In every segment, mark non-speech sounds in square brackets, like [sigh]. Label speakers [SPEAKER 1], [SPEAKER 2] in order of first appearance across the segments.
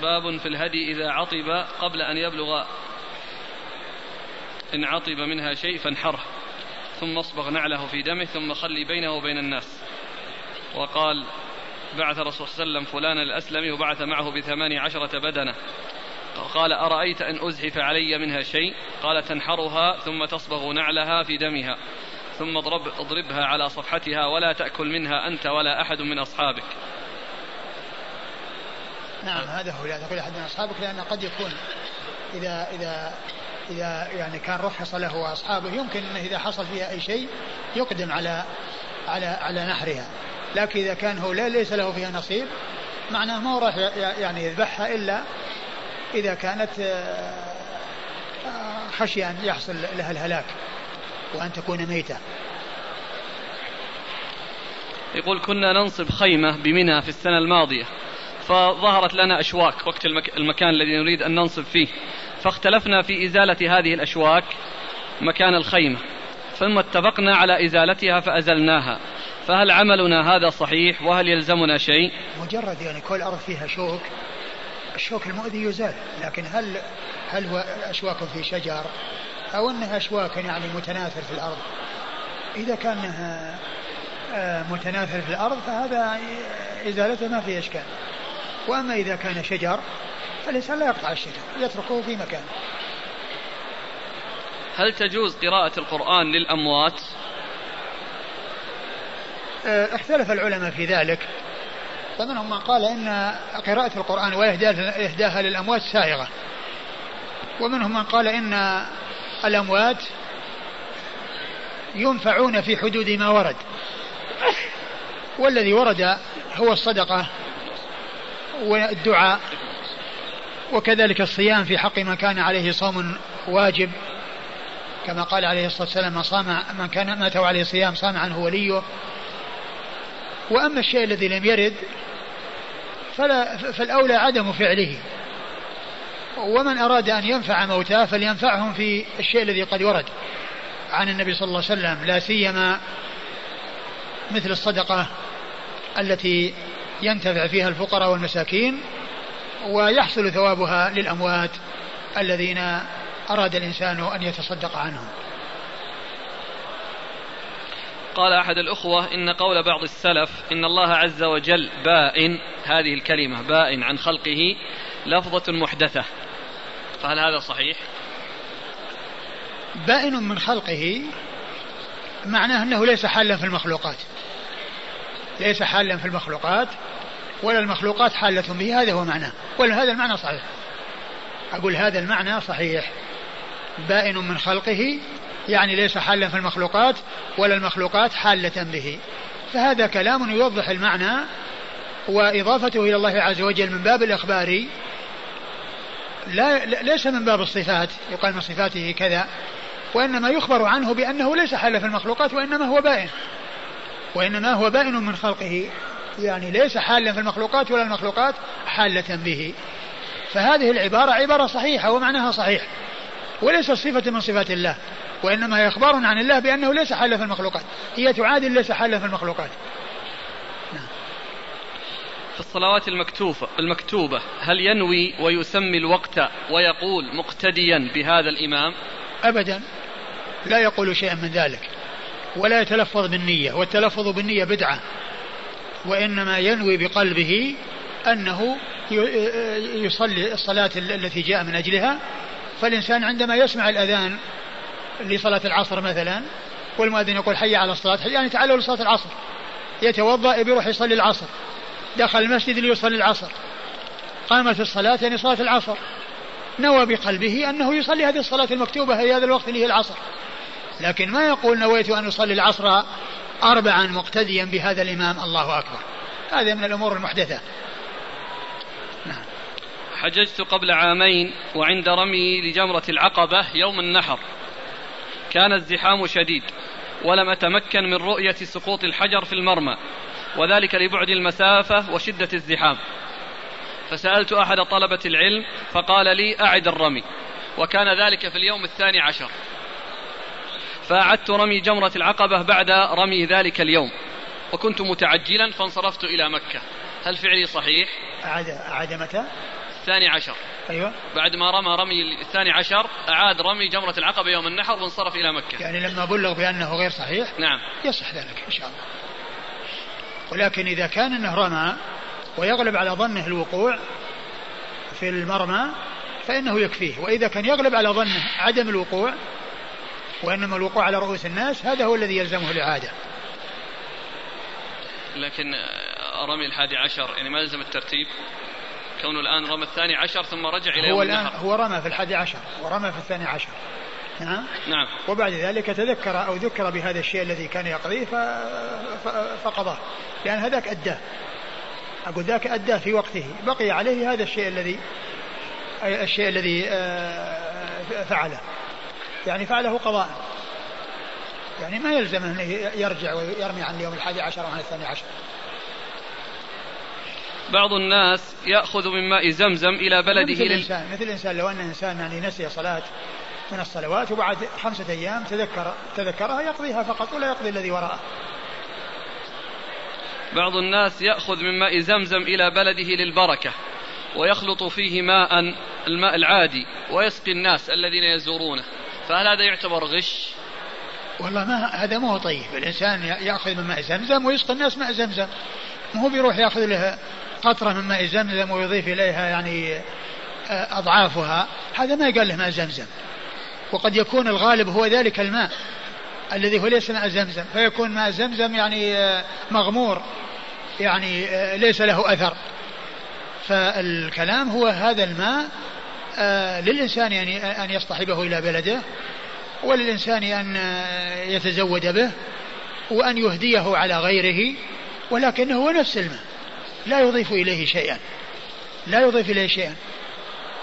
[SPEAKER 1] باب في الهدي إذا عطب قبل أن يبلغ. إن عطب منها شيء فانحره ثم اصبغ نعله في دمه ثم خلي بينه وبين الناس. وقال بعث الرسول صلى الله عليه وسلم فلانا الأسلمي وبعث معه بثماني عشرة بدنة. قال أرأيت أن أزحف علي منها شيء؟ قال تنحرها ثم تصبغ نعلها في دمها. ثم اضرب اضربها على صفحتها ولا تأكل منها أنت ولا أحد من أصحابك.
[SPEAKER 2] نعم. هذا هو لا تأكل أحد من أصحابك لأن قد يكون إذا إذا إذا يعني كان رخص له وأصحابه يمكن أنه إذا حصل فيها أي شيء يقدم على على على نحرها. لكن إذا كان هو لا ليس له فيها نصيب معناه ما هو راح يعني يذبحها إلا إذا كانت آه، آه، خشية أن يحصل لها الهلاك وأن تكون ميتة.
[SPEAKER 1] يقول كنا ننصب خيمة بمنى في السنة الماضية. فظهرت لنا أشواك وقت المك... المكان الذي نريد أن ننصب فيه. فاختلفنا في إزالة هذه الأشواك مكان الخيمة. ثم اتفقنا على إزالتها فأزلناها. فهل عملنا هذا صحيح؟ وهل يلزمنا شيء؟
[SPEAKER 2] مجرد يعني كل أرض فيها شوك الشوك المؤذي يزال. لكن هل هل هو أشواك في شجر؟ أو أنها أشواك يعني متناثر في الأرض؟ إذا كانها آه، متناثر في الأرض فهذا إزالته ما في إشكال. وأما إذا كان شجر فالإنسان لا يقطع الشجر يتركه في مكانه.
[SPEAKER 1] هل تجوز قراءة القرآن للأموات؟
[SPEAKER 2] آه، اختلف العلماء في ذلك. فمنهم من قال إن قراءة القرآن وإهداها للأموات سائغة ومنهم من قال إن الأموات ينفعون في حدود ما ورد. والذي ورد هو الصدقة. والدعاء. وكذلك الصيام في حق من كان عليه صوم واجب. كما قال عليه الصلاة والسلام من صام من كان مات عليه صيام صام عنه وليه. وأما الشيء الذي لم يرد فلا فالأولى عدم فعله. ومن أراد أن ينفع موتاه فلينفعهم في الشيء الذي قد ورد عن النبي صلى الله عليه وسلم لا سيما مثل الصدقة التي ينتفع فيها الفقراء والمساكين ويحصل ثوابها للأموات الذين أراد الإنسان أن يتصدق عنهم.
[SPEAKER 1] قال أحد الأخوة إن قول بعض السلف إن الله عز وجل بائن هذه الكلمة بائن عن خلقه لفظة محدثة. فهل هذا صحيح؟
[SPEAKER 2] بائن من خلقه معناه أنه ليس حالا في المخلوقات. ليس حالا في المخلوقات؟ ولا المخلوقات حالة به هذا هو معناه. وهذا المعنى صحيح. أقول هذا المعنى صحيح. بائن من خلقه يعني ليس حالا في المخلوقات ولا المخلوقات حالة به. فهذا كلام يوضح المعنى وإضافته إلى الله عز وجل من باب الإخبار. لا ليس من باب الصفات يقال من صفاته كذا. وإنما يخبر عنه بأنه ليس حالا في المخلوقات وإنما هو بائن. وإنما هو بائن من خلقه. يعني ليس حالا في المخلوقات ولا المخلوقات حالة به. فهذه العبارة عبارة صحيحة ومعناها صحيح وليس صفة من صفات الله وإنما هي إخبار عن الله بأنه ليس حالا في المخلوقات. هي تعادل ليس حالا في المخلوقات.
[SPEAKER 1] في الصلوات المكتوبة المكتوبة. هل ينوي ويسمي الوقت ويقول مقتديا بهذا الإمام؟
[SPEAKER 2] أبدا. لا يقول شيئا من ذلك. ولا يتلفظ بالنية والتلفظ بالنية بدعة. وإنما ينوي بقلبه أنه يصلي الصلاة التي جاء من أجلها. فالإنسان عندما يسمع الأذان لصلاة العصر مثلا والمؤذن يقول حي على الصلاة يعني تعالوا لصلاة العصر. يتوضأ بيروح يصلي العصر. دخل المسجد ليصلي العصر. قامت الصلاة يعني صلاة العصر. نوى بقلبه أنه يصلي هذه الصلاة المكتوبة في هذا الوقت اللي هي العصر. لكن ما يقول نويت أن أصلي العصر أربعا مقتديا بهذا الإمام الله أكبر. هذا من الأمور المحدثة.
[SPEAKER 1] نعم. حججت قبل عامين وعند رمي لجمرة العقبة يوم النحر. كان الزحام شديد ولم أتمكن من رؤية سقوط الحجر في المرمى وذلك لبعد المسافة وشدة الزحام. فسألت أحد طلبة العلم فقال لي أعد الرمي وكان ذلك في اليوم الثاني عشر. فأعدت رمي جمرة العقبة بعد رمي ذلك اليوم. وكنت متعجلا فانصرفت إلى مكة. هل فعلي صحيح؟
[SPEAKER 2] أعد أعد متى؟
[SPEAKER 1] الثاني عشر.
[SPEAKER 2] أيوة.
[SPEAKER 1] بعد ما رمى رمي الثاني عشر أعاد رمي جمرة العقبة يوم النحر وانصرف إلى مكة.
[SPEAKER 2] يعني لما بلغ بأنه غير صحيح؟
[SPEAKER 1] نعم.
[SPEAKER 2] يصح ذلك إن شاء الله. ولكن إذا كان أنه رمى ويغلب على ظنه الوقوع في المرمى فإنه يكفيه. وإذا كان يغلب على ظنه عدم الوقوع وإنما الوقوع على رؤوس الناس هذا هو الذي يلزمه الإعادة.
[SPEAKER 1] لكن رمي الحادي عشر يعني ما يلزم الترتيب؟ كونه الآن رمى الثاني عشر ثم رجع إلى
[SPEAKER 2] هو الآن هو رمى في الحادي عشر ورمى في الثاني عشر. نعم
[SPEAKER 1] نعم.
[SPEAKER 2] وبعد ذلك تذكر أو ذكر بهذا الشيء الذي كان يقضيه فقضاه. لأن هذاك أداه. أقول ذاك أداه في وقته. بقي عليه هذا الشيء الذي الشيء الذي آه، فعله. يعني فعله قضاء. يعني ما يلزم أنه يرجع ويرمي عن اليوم الحادي عشر وعن الثاني عشر.
[SPEAKER 1] بعض الناس يأخذ من ماء زمزم إلى بلده
[SPEAKER 2] مثل الإنسان مثل الإنسان لو أن إنسان يعني نسي صلاة من الصلوات وبعد خمسة أيام تذكر تذكرها يقضيها فقط ولا يقضي الذي وراءه.
[SPEAKER 1] بعض الناس يأخذ من ماء زمزم إلى بلده للبركة ويخلط فيه ماء الماء العادي ويسقي الناس الذين يزورونه. فهل هذا يعتبر غش.
[SPEAKER 2] والله ما هذا مو طيب. الإنسان يأخذ من ماء زمزم ويسقي الناس ماء زمزم. ما هو بيروح يأخذ له قطرة من ماء زمزم ويضيف إليها يعني آه، أضعافها. هذا ما يقال له ماء زمزم. وقد يكون الغالب هو ذلك الماء الذي هو ليس ماء زمزم. فيكون ماء زمزم يعني آه، مغمور. يعني آه، ليس له أثر. فالكلام هو هذا الماء للإنسان يعني أن يصطحبه إلى بلده وللإنسان أن يتزود به وأن يهديه على غيره ولكنه هو نفس الماء لا يضيف إليه شيئا. لا يضيف إليه شيئا.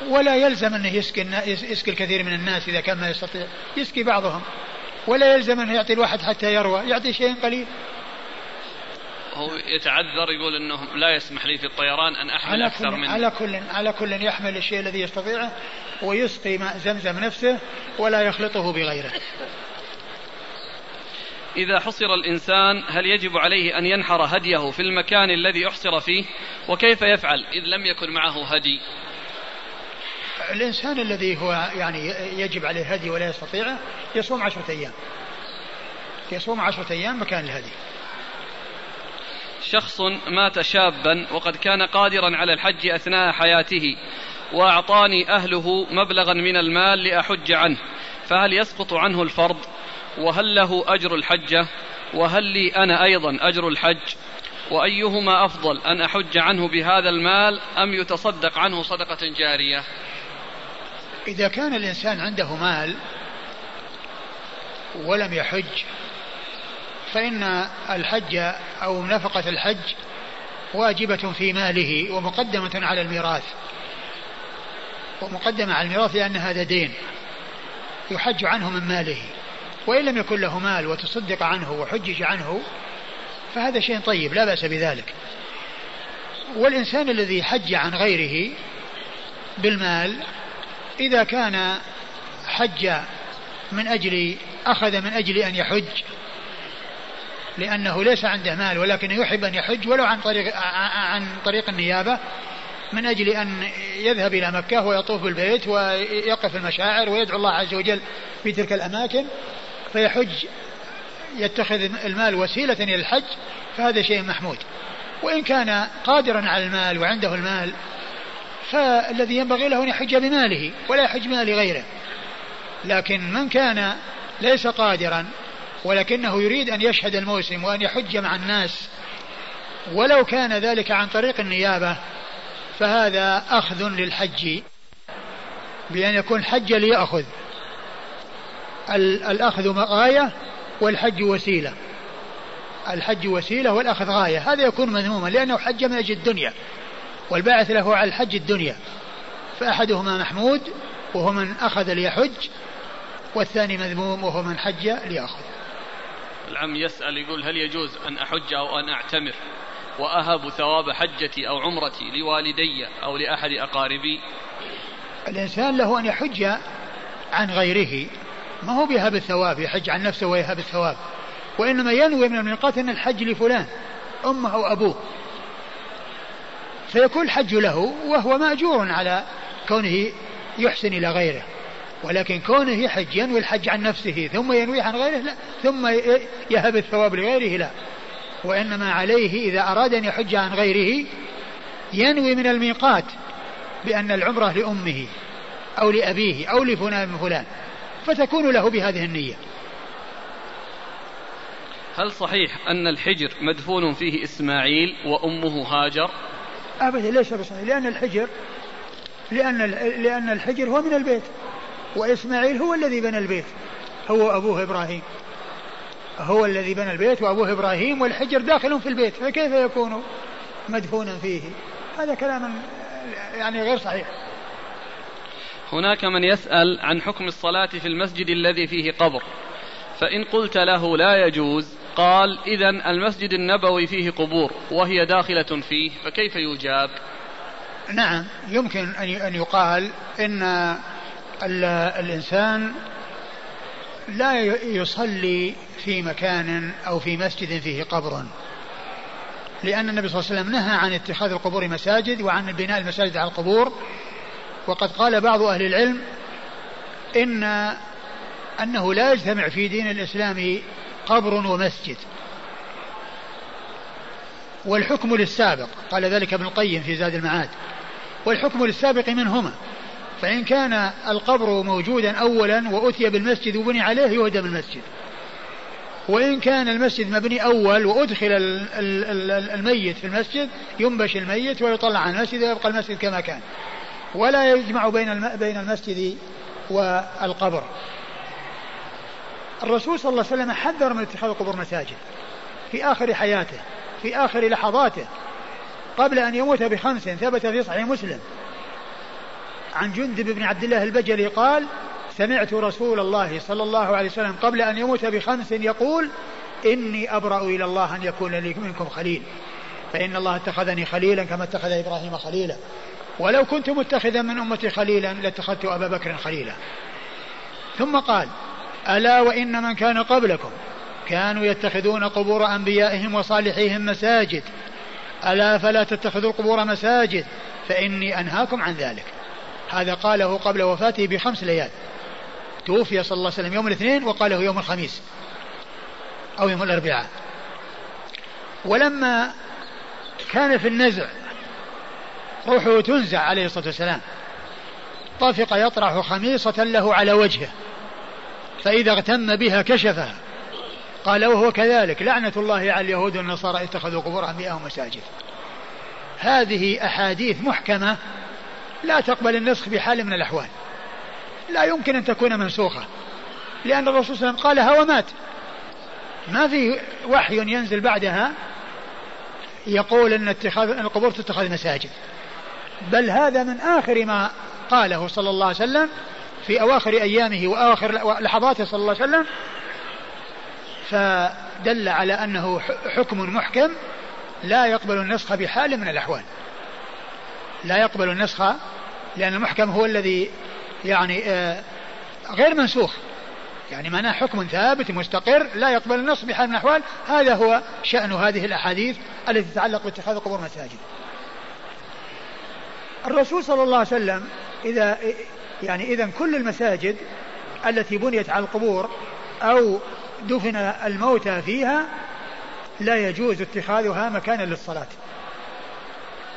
[SPEAKER 2] ولا يلزم أنه يسكي, يسكي الكثير من الناس إذا كان ما يستطيع. يسكي بعضهم. ولا يلزم أنه يعطي الواحد حتى يروى. يعطي شيء قليل.
[SPEAKER 1] هو يتعذر يقول إنه لا يسمح لي في الطيران أن أحمل
[SPEAKER 2] على
[SPEAKER 1] أكثر
[SPEAKER 2] من على كل على كل يحمل الشيء الذي يستطيعه ويسقي ماء زمزم نفسه ولا يخلطه بغيره.
[SPEAKER 1] إذا حصر الإنسان هل يجب عليه أن ينحر هديه في المكان الذي أحصر فيه؟ وكيف يفعل إذ لم يكن معه هدي؟
[SPEAKER 2] الإنسان الذي هو يعني يجب عليه هدي ولا يستطيعه يصوم عشرة أيام. يصوم عشرة أيام مكان الهدي.
[SPEAKER 1] شخص مات شابا وقد كان قادرا على الحج أثناء حياته وأعطاني أهله مبلغا من المال لأحج عنه فهل يسقط عنه الفرض؟ وهل له أجر الحجة وهل لي أنا أيضا أجر الحج؟ وأيهما أفضل أن أحج عنه بهذا المال أم يتصدق عنه صدقة جارية؟
[SPEAKER 2] إذا كان الإنسان عنده مال ولم يحج فإن الحج أو نفقة الحج واجبة في ماله ومقدمة على الميراث. ومقدمة على الميراث لأن هذا دين يحج عنه من ماله. وإن لم يكن له مال وتصدق عنه وحجج عنه فهذا شيء طيب لا بأس بذلك. والإنسان الذي حج عن غيره بالمال إذا كان حج من أجل أخذ من أجل أن يحج لأنه ليس عنده مال ولكن يحب أن يحج ولو عن طريق عن طريق النيابة من أجل أن يذهب إلى مكة ويطوف بالبيت ويقف المشاعر ويدعو الله عز وجل في تلك الأماكن فيحج يتخذ المال وسيلة إلى الحج فهذا شيء محمود. وإن كان قادرا على المال وعنده المال فالذي ينبغي له أن يحج بماله ولا يحج بمال غيره. لكن من كان ليس قادرا ولكنه يريد أن يشهد الموسم وأن يحج مع الناس. ولو كان ذلك عن طريق النيابة فهذا أخذ للحج. بأن يكون حج ليأخذ. الأخذ غاية والحج وسيلة. الحج وسيلة والأخذ غاية. هذا يكون مذموما لأنه حج من أجل الدنيا. والباعث له على الحج الدنيا. فأحدهما محمود وهو من أخذ ليحج والثاني مذموم وهو من حج ليأخذ.
[SPEAKER 1] العم يسأل يقول هل يجوز أن أحج أو أن أعتمر؟ وأهب ثواب حجتي أو عمرتي لوالدي أو لأحد أقاربي؟
[SPEAKER 2] الإنسان له أن يحج عن غيره. ما هو بيهب الثواب؟ يحج عن نفسه ويهب الثواب. وإنما ينوي من الميقات أن الحج لفلان أمه أو أبوه. فيكون الحج له وهو مأجور على كونه يحسن إلى غيره. ولكن كونه يحج ينوي الحج عن نفسه ثم ينوي عن غيره لا. ثم يهب الثواب لغيره لا. وإنما عليه إذا أراد أن يحج عن غيره ينوي من الميقات بأن العمرة لأمه أو لأبيه أو لفلان من فلان. فتكون له بهذه النية.
[SPEAKER 1] هل صحيح أن الحجر مدفون فيه إسماعيل وأمه هاجر؟
[SPEAKER 2] أبدا ليس بصحيح لأن الحجر لأن لأن الحجر هو من البيت. وإسماعيل هو الذي بنى البيت. هو أبوه إبراهيم. هو الذي بنى البيت وأبوه إبراهيم والحجر داخل في البيت. فكيف يكون مدفونا فيه؟ هذا كلام يعني غير صحيح.
[SPEAKER 1] هناك من يسأل عن حكم الصلاة في المسجد الذي فيه قبر. فإن قلت له لا يجوز قال إذا المسجد النبوي فيه قبور وهي داخلة فيه فكيف يجاب؟
[SPEAKER 2] نعم يمكن أن يقال إن الإنسان لا يصلي في مكان أو في مسجد فيه قبر. لأن النبي صلى الله عليه وسلم نهى عن اتخاذ القبور مساجد وعن بناء المساجد على القبور. وقد قال بعض أهل العلم إن أنه لا يجتمع في دين الإسلام قبر ومسجد. والحكم للسابق قال ذلك ابن القيم في زاد المعاد. والحكم للسابق منهما. فإن كان القبر موجودا أولا وأتي بالمسجد وبني عليه يهدم المسجد وإن كان المسجد مبني أول وأدخل الميت في المسجد ينبش الميت ويطلع عن المسجد ويبقى المسجد كما كان. ولا يجمع بين بين المسجد والقبر. الرسول صلى الله عليه وسلم حذر من اتخاذ القبور مساجد في آخر حياته في آخر لحظاته. قبل أن يموت بخمس ثبت في صحيح مسلم. عن جندب بن عبد الله البجلي قال سمعت رسول الله صلى الله عليه وسلم قبل أن يموت بخمس يقول إني أبرأ إلى الله أن يكون لي منكم خليل. فإن الله اتخذني خليلا كما اتخذ إبراهيم خليلا. ولو كنت متخذا من أمتي خليلا لاتخذت أبا بكر خليلا. ثم قال ألا وإن من كان قبلكم كانوا يتخذون قبور أنبيائهم وصالحيهم مساجد. ألا فلا تتخذوا القبور مساجد. فإني أنهاكم عن ذلك. هذا قاله قبل وفاته بخمس ليال. توفي صلى الله عليه وسلم يوم الاثنين وقاله يوم الخميس أو يوم الأربعاء. ولما كان في النزع روحه تنزع عليه الصلاة والسلام. طفق يطرح خميصة له على وجهه فإذا اغتم بها كشفها. قال وهو كذلك لعنة الله على اليهود والنصارى اتخذوا قبور أنبيائهم مساجد. هذه أحاديث محكمة لا تقبل النسخ بحال من الأحوال. لا يمكن أن تكون منسوخة. لأن الرسول صلى الله عليه وسلم قالها ومات ما في وحي ينزل بعدها يقول أن اتخاذ القبور تتخذ مساجد. بل هذا من آخر ما قاله صلى الله عليه وسلم في أواخر أيامه وأواخر لحظاته صلى الله عليه وسلم. فدل على أنه حكم محكم لا يقبل النسخ بحال من الأحوال. لا يقبل النسخ لأن المحكم هو الذي يعني آه، غير منسوخ. يعني معناه حكم ثابت مستقر لا يقبل النص بحال من الأحوال. هذا هو شأن هذه الأحاديث التي تتعلق باتخاذ قبور مساجد. الرسول صلى الله عليه وسلم إذا يعني إذا كل المساجد التي بنيت على القبور أو دفن الموتى فيها لا يجوز اتخاذها مكانا للصلاة.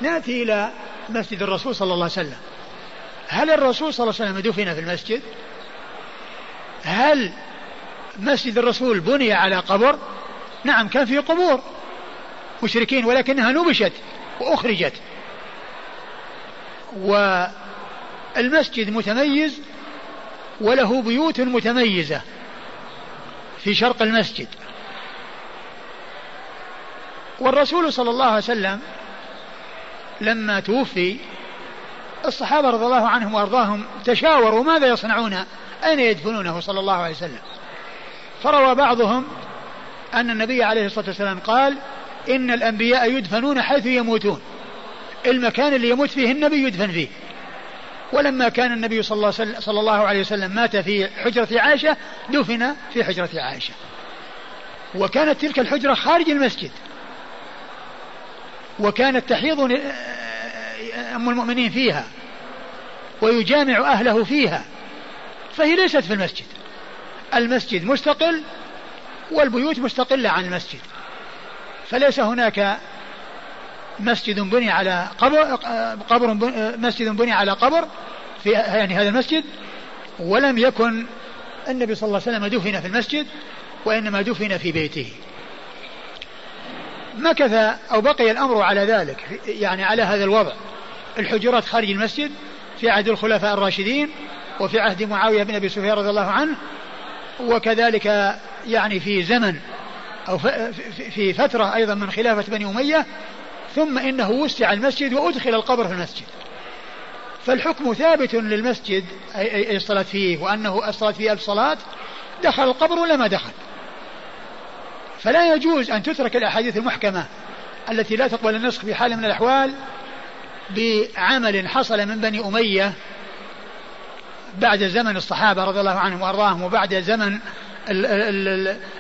[SPEAKER 2] نأتي إلى مسجد الرسول صلى الله عليه وسلم. هل الرسول صلى الله عليه وسلم دفن في المسجد؟ هل مسجد الرسول بني على قبر؟ نعم كان فيه قبور مشركين ولكنها نبشت وأخرجت. والمسجد متميز وله بيوت متميزة في شرق المسجد. والرسول صلى الله عليه وسلم لما توفي الصحابة رضي الله عنهم وأرضاهم تشاوروا ماذا يصنعون؟ أين يدفنونه صلى الله عليه وسلم؟ فروى بعضهم أن النبي عليه الصلاة والسلام قال إن الأنبياء يدفنون حيث يموتون. المكان اللي يموت فيه النبي يدفن فيه. ولما كان النبي صلى الله, عليه وسلم مات في حجرة عائشة دفن في حجرة عائشة. وكانت تلك الحجرة خارج المسجد. وكانت تحيض أم المؤمنين فيها ويجامع أهله فيها فهي ليست في المسجد. المسجد مستقل والبيوت مستقلة عن المسجد. فليس هناك مسجد بني على قبر قبر مسجد بني على قبر في يعني هذا المسجد ولم يكن النبي صلى الله عليه وسلم دفن في المسجد وإنما دفن في بيته. مكث أو بقي الأمر على ذلك يعني على هذا الوضع. الحجرات خارج المسجد في عهد الخلفاء الراشدين وفي عهد معاوية بن أبي سفيان رضي الله عنه وكذلك يعني في زمن أو في فترة أيضا من خلافة بني أمية ثم إنه وسع المسجد وأدخل القبر في المسجد. فالحكم ثابت للمسجد أي الصلاة فيه وأنه الصلاة فيه ألف صلاة دخل القبر ولا ما دخل؟ فلا يجوز أن تترك الأحاديث المحكمة التي لا تقبل النسخ في حال من الأحوال بعمل حصل من بني أمية بعد زمن الصحابة رضي الله عنهم وأرضاهم وبعد زمن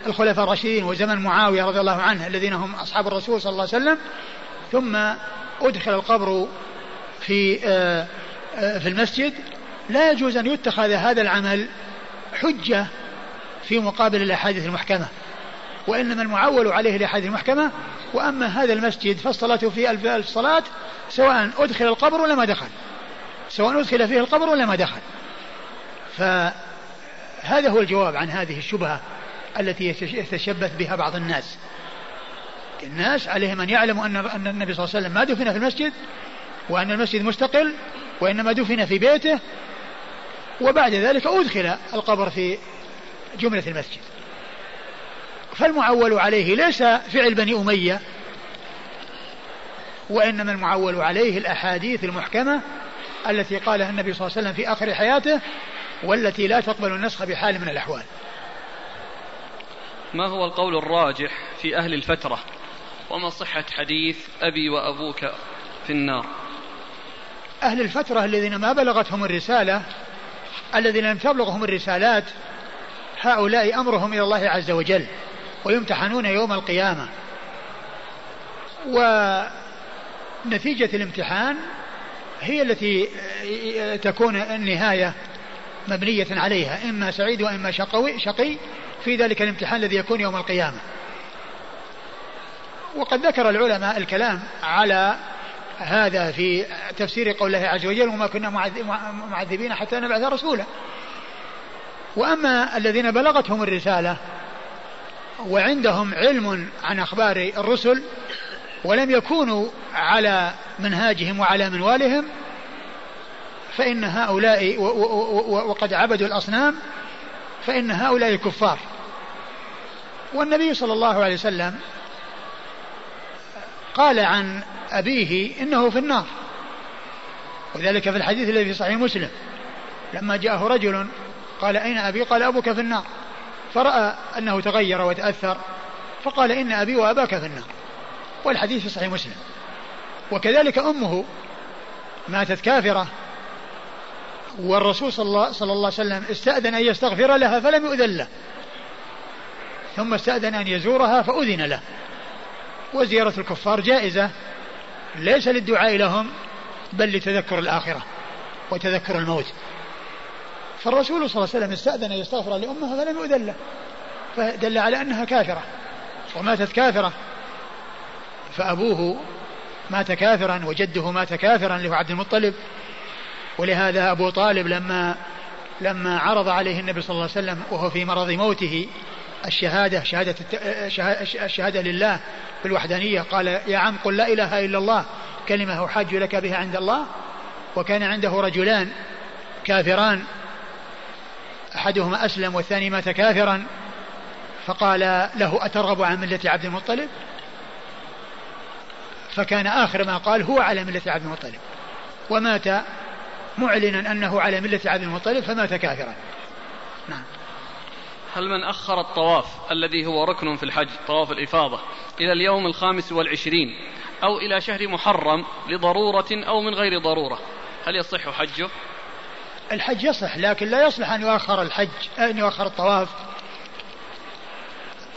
[SPEAKER 2] الخلفاء الراشدين وزمن معاوية رضي الله عنه الذين هم أصحاب الرسول صلى الله عليه وسلم. ثم أدخل القبر في آه، آه، في المسجد. لا يجوز أن يتخذ هذا العمل حجة في مقابل الأحاديث المحكمة. وإنما المعول عليه الأحاديث المحكمة. وأما هذا المسجد فالصلاة فيه ألف ألف صلاة سواء أدخل القبر ولا ما دخل. سواء أدخل فيه القبر ولا ما دخل. فهذا هو الجواب عن هذه الشبهة التي يتشبث بها بعض الناس. الناس عليهم أن يعلموا أن أن النبي صلى الله عليه وسلم ما دفن في المسجد وأن المسجد مستقل وإنما دفن في بيته. وبعد ذلك أدخل القبر في جملة المسجد. فالمعول عليه ليس فعل بني أمية وإنما المعول عليه الأحاديث المحكمة التي قالها النبي صلى الله عليه وسلم في آخر حياته والتي لا تقبل النسخ بحال من الأحوال.
[SPEAKER 1] ما هو القول الراجح في أهل الفترة؟ وما صحة حديث أبي وأبوك في النار؟
[SPEAKER 2] أهل الفترة الذين ما بلغتهم الرسالة الذين لم تبلغهم الرسالات هؤلاء أمرهم إلى الله عز وجل. ويمتحنون يوم القيامة. ونتيجة الامتحان هي التي تكون النهاية مبنية عليها إما سعيد وإما شقوي شقي في ذلك الامتحان الذي يكون يوم القيامة. وقد ذكر العلماء الكلام على هذا في تفسير قول الله عز وجل وما كنا معذبين حتى نبعث رسولا وأما الذين بلغتهم الرسالة وعندهم علم عن أخبار الرسل ولم يكونوا على منهاجهم وعلى منوالهم فإن هؤلاء وقد عبدوا الأصنام فإن هؤلاء كفار والنبي صلى الله عليه وسلم قال عن أبيه إنه في النار وذلك في الحديث الذي في صحيح مسلم. لما جاءه رجل قال أين أبي؟ قال أبوك في النار. فرأى أنه تغير وتأثر فقال إن أبي وأباك في النار. والحديث في صحيح مسلم. وكذلك أمه ماتت كافرة والرسول صلى الله, صلى الله عليه وسلم استأذن أن يستغفر لها فلم يؤذن له. ثم استأذن أن يزورها فأذن له. وزيارة الكفار جائزة ليس للدعاء لهم بل لتذكر الآخرة وتذكر الموت. فالرسول صلى الله عليه وسلم استأذن يستغفر لأمه فلم يؤذن له. فدل على أنها كافرة وماتت كافرة. فأبوه مات كافرا وجده مات كافرا اللي هو عبد المطلب. ولهذا أبو طالب لما لما عرض عليه النبي صلى الله عليه وسلم وهو في مرض موته الشهادة شهادة الشهادة لله بالوحدانية قال يا عم قل لا إله إلا الله كلمة أحاج لك بها عند الله وكان عنده رجلان كافران. أحدهما أسلم والثاني مات كافرا فقال له أترغب عن ملة عبد المطلب؟ فكان آخر ما قال هو على ملة عبد المطلب. ومات معلنا أنه على ملة عبد المطلب فمات كافرا. نعم.
[SPEAKER 1] هل من أخر الطواف الذي هو ركن في الحج طواف الإفاضة إلى اليوم الخامس والعشرين أو إلى شهر محرم لضرورة أو من غير ضرورة؟ هل يصح حجه؟
[SPEAKER 2] الحج يصح لكن لا يصلح أن يؤخر الحج أن يؤخر الطواف.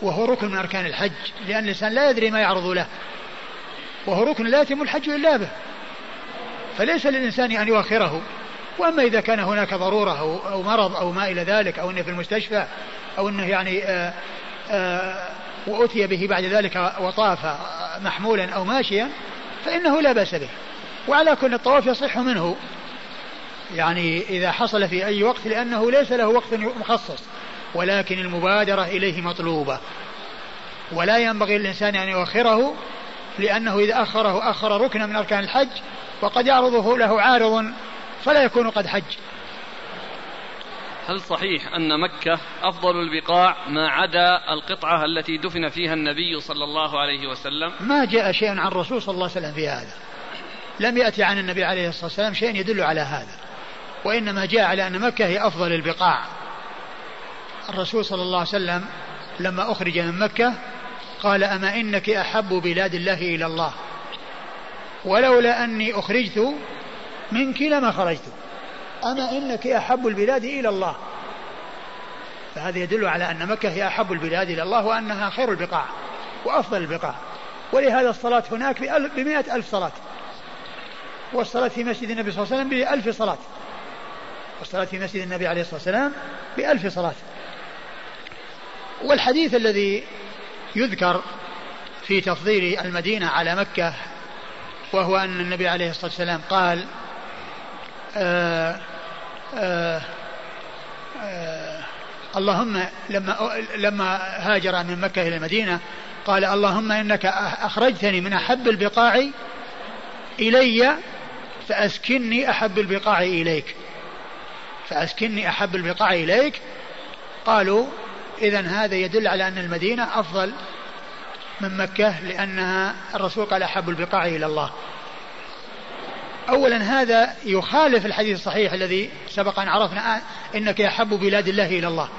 [SPEAKER 2] وهو ركن من أركان الحج لأن الإنسان لا يدري ما يعرض له. وهو ركن لا يتم الحج إلا به. فليس للإنسان أن يؤخره. وأما إذا كان هناك ضرورة أو, أو مرض أو ما إلى ذلك أو أنه في المستشفى أو أنه يعني آآ آآ وأتي به بعد ذلك وطاف محمولا أو ماشيا فإنه لا بأس به. وعلى كل الطواف يصح منه. يعني إذا حصل في أي وقت لأنه ليس له وقت مخصص ولكن المبادرة إليه مطلوبة. ولا ينبغي للإنسان أن يؤخره لأنه إذا أخره أخر ركنا من أركان الحج وقد يعرضه له عارض فلا يكون قد حج.
[SPEAKER 1] هل صحيح أن مكة أفضل البقاع ما عدا القطعة التي دفن فيها النبي صلى الله عليه وسلم؟
[SPEAKER 2] ما جاء شيء عن الرسول صلى الله عليه وسلم في هذا. لم يأتي عن النبي عليه الصلاة والسلام شيء يدل على هذا. وإنما جاء على أن مكة هي أفضل البقاع. الرسول صلى الله عليه وسلم لما أخرج من مكة قال أما إنك أحب بلاد الله إلى الله. ولولا أني أخرجت منك لما خرجت. أما إنك أحب البلاد إلى الله. فهذا يدل على أن مكة هي أحب البلاد إلى الله وأنها خير البقاع وأفضل البقاع. ولهذا الصلاة هناك بمئة ألف صلاة. والصلاة في مسجد النبي صلى الله عليه وسلم بألف صلاة. والصلاة في مسجد النبي عليه الصلاة والسلام بألف صلاة. والحديث الذي يذكر في تفضيل المدينة على مكة وهو أن النبي عليه الصلاة والسلام قال آآ آآ آآ اللهم لما لما هاجر من مكة إلى المدينة قال اللهم إنك أخرجتني من أحب البقاع إلي فأسكني أحب البقاع إليك. فأسكني أحب البقاع إليك. قالوا إذا هذا يدل على أن المدينة أفضل من مكة لأنها الرسول قال أحب البقاع إلى الله. أولا هذا يخالف الحديث الصحيح الذي سبق أن عرفنا إنك أحب بلاد الله إلى الله.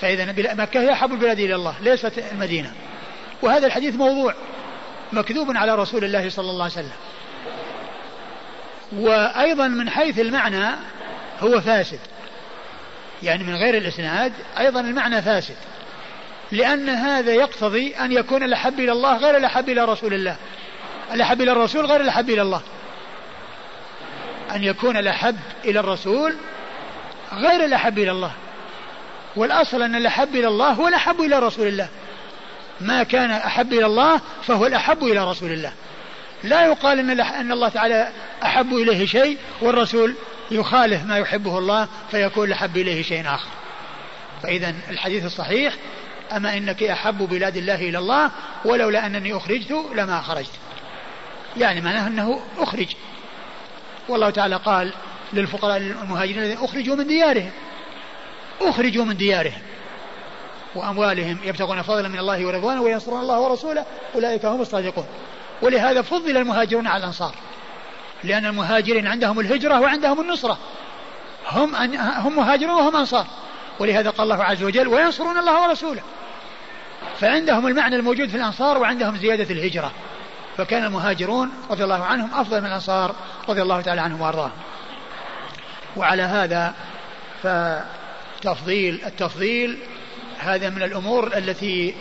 [SPEAKER 2] فإذا مكة هي أحب البلاد إلى الله ليست المدينة. وهذا الحديث موضوع مكذوب على رسول الله صلى الله عليه وسلم. وأيضا من حيث المعنى هو فاسد. يعني من غير الإسناد أيضا المعنى فاسد. لأن هذا يقتضي أن يكون الأحب إلى الله غير الأحب إلى رسول الله. الأحب إلى الرسول غير الأحب إلى الله. أن يكون الأحب إلى الرسول غير الأحب إلى الله. والأصل أن الأحب إلى الله هو الأحب إلى رسول الله. ما كان أحب إلى الله فهو الأحب إلى رسول الله. لا يقال أن, أن الله تعالى أحب إليه شيء والرسول يخالف ما يحبه الله فيكون الأحب إليه شيء آخر. فإذا الحديث الصحيح أما إنك أحب بلاد الله إلى الله ولولا أنني أخرجت لما خرجت. يعني معناه أنه أخرج. والله تعالى قال للفقراء المهاجرين الذين أخرجوا من ديارهم. أخرجوا من ديارهم. وأموالهم يبتغون فضلا من الله ورضوانه وينصرون الله ورسوله. أولئك هم الصادقون. ولهذا فضل المهاجرون على الأنصار. لأن المهاجرين عندهم الهجرة وعندهم النصرة. هم هم مهاجرون وهم أنصار. ولهذا قال الله عز وجل وينصرون الله ورسوله. فعندهم المعنى الموجود في الأنصار وعندهم زيادة الهجرة. فكان المهاجرون رضي الله عنهم أفضل من الأنصار رضي الله تعالى عنهم وأرضاهم. وعلى هذا فتفضيل التفضيل هذا من الأمور التي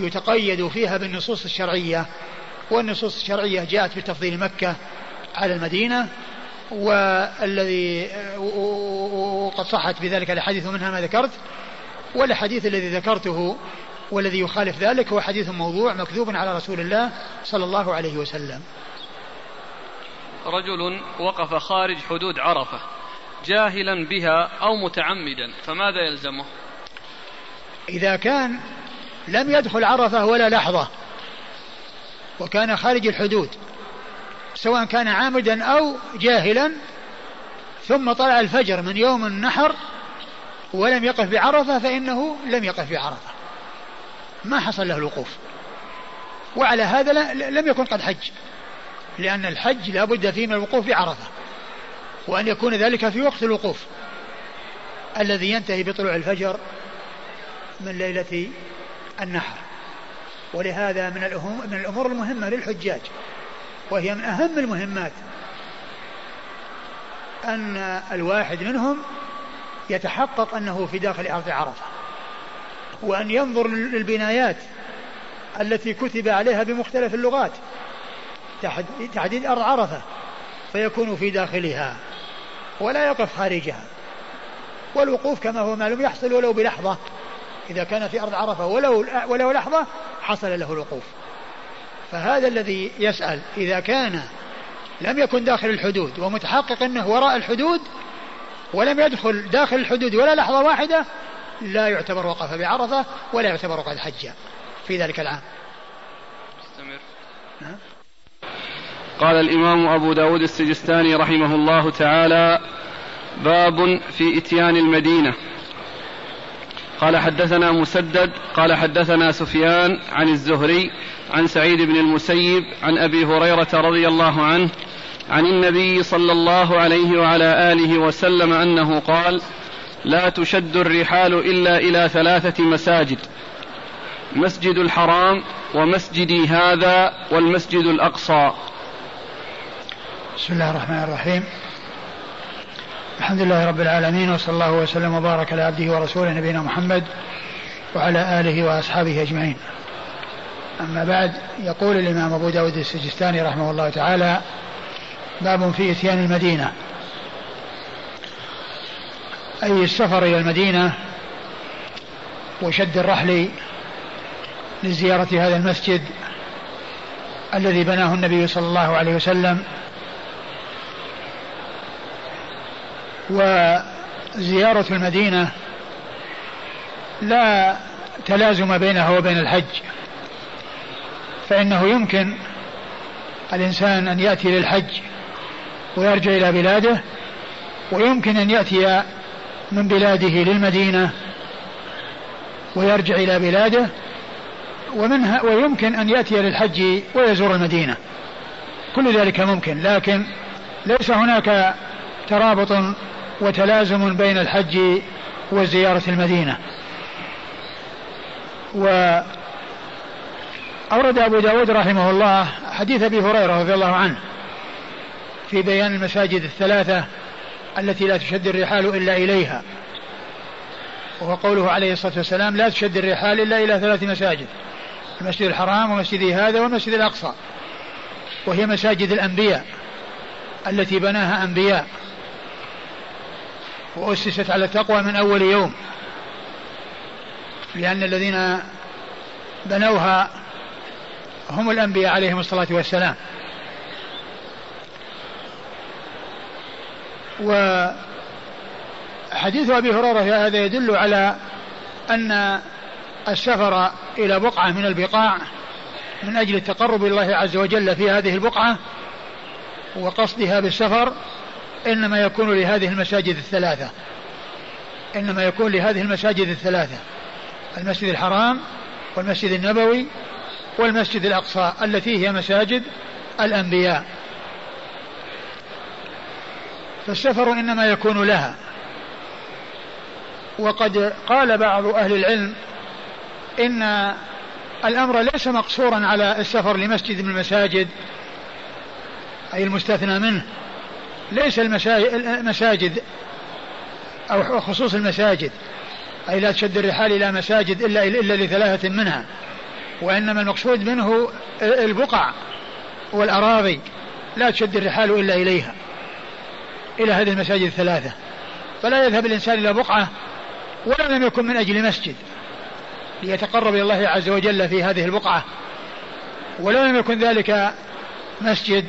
[SPEAKER 2] يتقيد فيها بالنصوص الشرعية. والنصوص الشرعية جاءت في تفضيل مكة على المدينة والذي وقد صحت بذلك الحديث منها ما ذكرت والحديث الذي ذكرته والذي يخالف ذلك هو حديث موضوع مكذوب على رسول الله صلى الله عليه وسلم.
[SPEAKER 1] رجل وقف خارج حدود عرفة جاهلا بها أو متعمدا فماذا يلزمه؟
[SPEAKER 2] إذا كان لم يدخل عرفة ولا لحظة وكان خارج الحدود سواء كان عامدا أو جاهلا ثم طلع الفجر من يوم النحر ولم يقف بعرفة فإنه لم يقف بعرفة. ما حصل له الوقوف. وعلى هذا لم يكن قد حج لأن الحج لا بد فيه من الوقوف بعرفة وأن يكون ذلك في وقت الوقوف. الذي ينتهي بطلوع الفجر من ليلة النحر. ولهذا من الأمور المهمة للحجاج وهي من أهم المهمات. أن الواحد منهم يتحقق أنه في داخل أرض عرفة وأن ينظر للبنايات التي كتب عليها بمختلف اللغات تحديد أرض عرفة فيكون في داخلها ولا يقف خارجها. والوقوف كما هو معلوم يحصل ولو بلحظة. إذا كان في أرض عرفة ولو, ولو لحظة حصل له الوقوف. فهذا الذي يسأل إذا كان لم يكن داخل الحدود ومتحقق أنه وراء الحدود ولم يدخل داخل الحدود ولا لحظة واحدة لا يعتبر وقف بعرفة ولا يعتبر قد حج في ذلك العام. استمر
[SPEAKER 1] نعم. قال الإمام أبو داود السجستاني رحمه الله تعالى باب في إتيان المدينة. قال حدثنا مسدد قال حدثنا سفيان عن الزهري عن سعيد بن المسيب عن أبي هريرة رضي الله عنه عن النبي صلى الله عليه وعلى آله وسلم أنه قال لا تشد الرحال إلا إلى ثلاثة مساجد مسجد الحرام ومسجدي هذا والمسجد الأقصى
[SPEAKER 2] بسم الله الرحمن الرحيم الحمد لله رب العالمين وصلى الله وسلم وبارك على عبده ورسوله نبينا محمد وعلى آله وأصحابه أجمعين. أما بعد يقول الإمام أبو داود السجستاني رحمه الله تعالى باب في إتيان المدينة. أي السفر إلى المدينة وشد الرحل لزيارة هذا المسجد الذي بناه النبي صلى الله عليه وسلم وزيارة المدينة لا تلازم بينها وبين الحج. فإنه يمكن الإنسان أن يأتي للحج ويرجع إلى بلاده ويمكن أن يأتي من بلاده للمدينة ويرجع إلى بلاده ومنها ويمكن أن يأتي للحج ويزور المدينة. كل ذلك ممكن لكن ليس هناك ترابط وتلازم بين الحج وزيارة المدينة. وأورد أبو داود رحمه الله حديث أبي هريرة رضي الله عنه في بيان المساجد الثلاثة التي لا تشد الرحال إلا إليها. وهو قوله عليه الصلاة والسلام لا تشد الرحال إلا إلى ثلاث مساجد المسجد الحرام ومسجد هذا والمسجد الأقصى وهي مساجد الأنبياء التي بناها أنبياء. وأسست على التقوى من أول يوم لأن الذين بنوها هم الأنبياء عليهم الصلاة والسلام. وحديث أبي هريرة هذا يدل على أن السفر إلى بقعة من البقاع من أجل التقرب إلى الله عز وجل في هذه البقعة وقصدها بالسفر إنما يكون لهذه المساجد الثلاثة. إنما يكون لهذه المساجد الثلاثة المسجد الحرام والمسجد النبوي والمسجد الأقصى التي هي مساجد الأنبياء. فالسفر إنما يكون لها. وقد قال بعض أهل العلم إن الأمر ليس مقصورا على السفر لمسجد من المساجد أي المستثنى منه. ليس المساجد أو خصوص المساجد أي لا تشد الرحال إلى مساجد إلا إلا لثلاثة منها. وإنما المقصود منه البقع والأراضي لا تشد الرحال إلا إليها إلى هذه المساجد الثلاثة. فلا يذهب الإنسان إلى بقعة ولو لم يكن من أجل مسجد ليتقرب إلى الله عز وجل في هذه البقعة. ولو لم يكن ذلك مسجد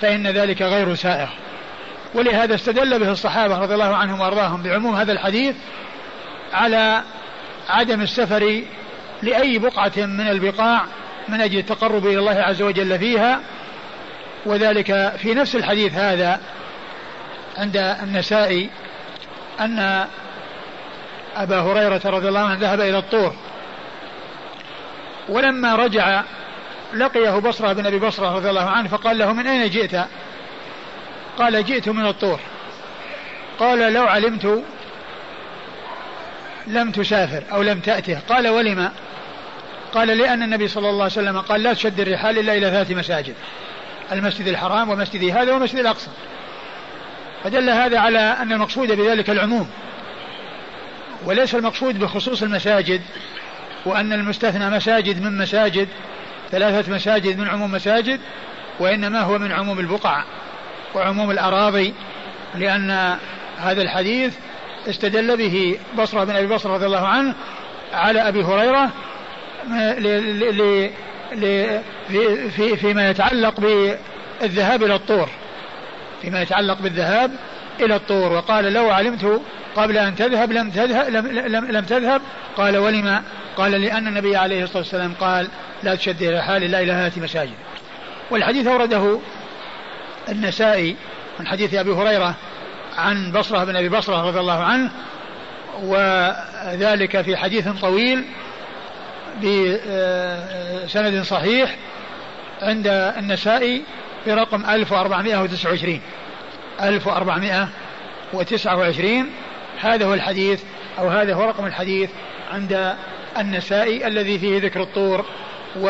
[SPEAKER 2] فإن ذلك غير سائغ ولهذا استدل به الصحابة رضي الله عنهم وأرضاهم بعموم هذا الحديث على عدم السفر لأي بقعة من البقاع من أجل التقرب إلى الله عز وجل فيها. وذلك في نفس الحديث هذا عند النسائي أن أبا هريرة رضي الله عنه ذهب إلى الطور. ولما رجع لقيه بصرة بن أبي بصرة رضي الله عنه فقال له من أين جئت؟ قال جئت من الطور. قال لو علمت لم تسافر أو لم تأته قال ولم؟ قال لأن النبي صلى الله عليه وسلم قال لا تشد الرحال إلا إلى ثلاث مساجد. المسجد الحرام ومسجد هذا ومسجد الأقصى. فدل هذا على أن المقصود بذلك العموم. وليس المقصود بخصوص المساجد وأن المستثنى مساجد من مساجد ثلاثة مساجد من عموم مساجد وإنما هو من عموم البقع وعموم الأراضي لأن هذا الحديث استدل به بصرة بن أبي بصرة رضي الله عنه على أبي هريرة في في فيما يتعلق بالذهاب إلى الطور. فيما يتعلق بالذهاب إلى الطور. وقال لو علمت قبل أن تذهب لم تذهب لم, لم, لم تذهب. قال ولما قال لأن النبي عليه الصلاة والسلام قال لا تشد رحال إلا إلى هذه مساجد. والحديث أورده النسائي من حديث أبي هريرة عن بصرة بن أبي بصرة رضي الله عنه وذلك في حديث طويل بسند صحيح عند النسائي برقم 1429 1429 هذا هو الحديث أو هذا هو رقم الحديث عند النسائي الذي فيه ذكر الطور و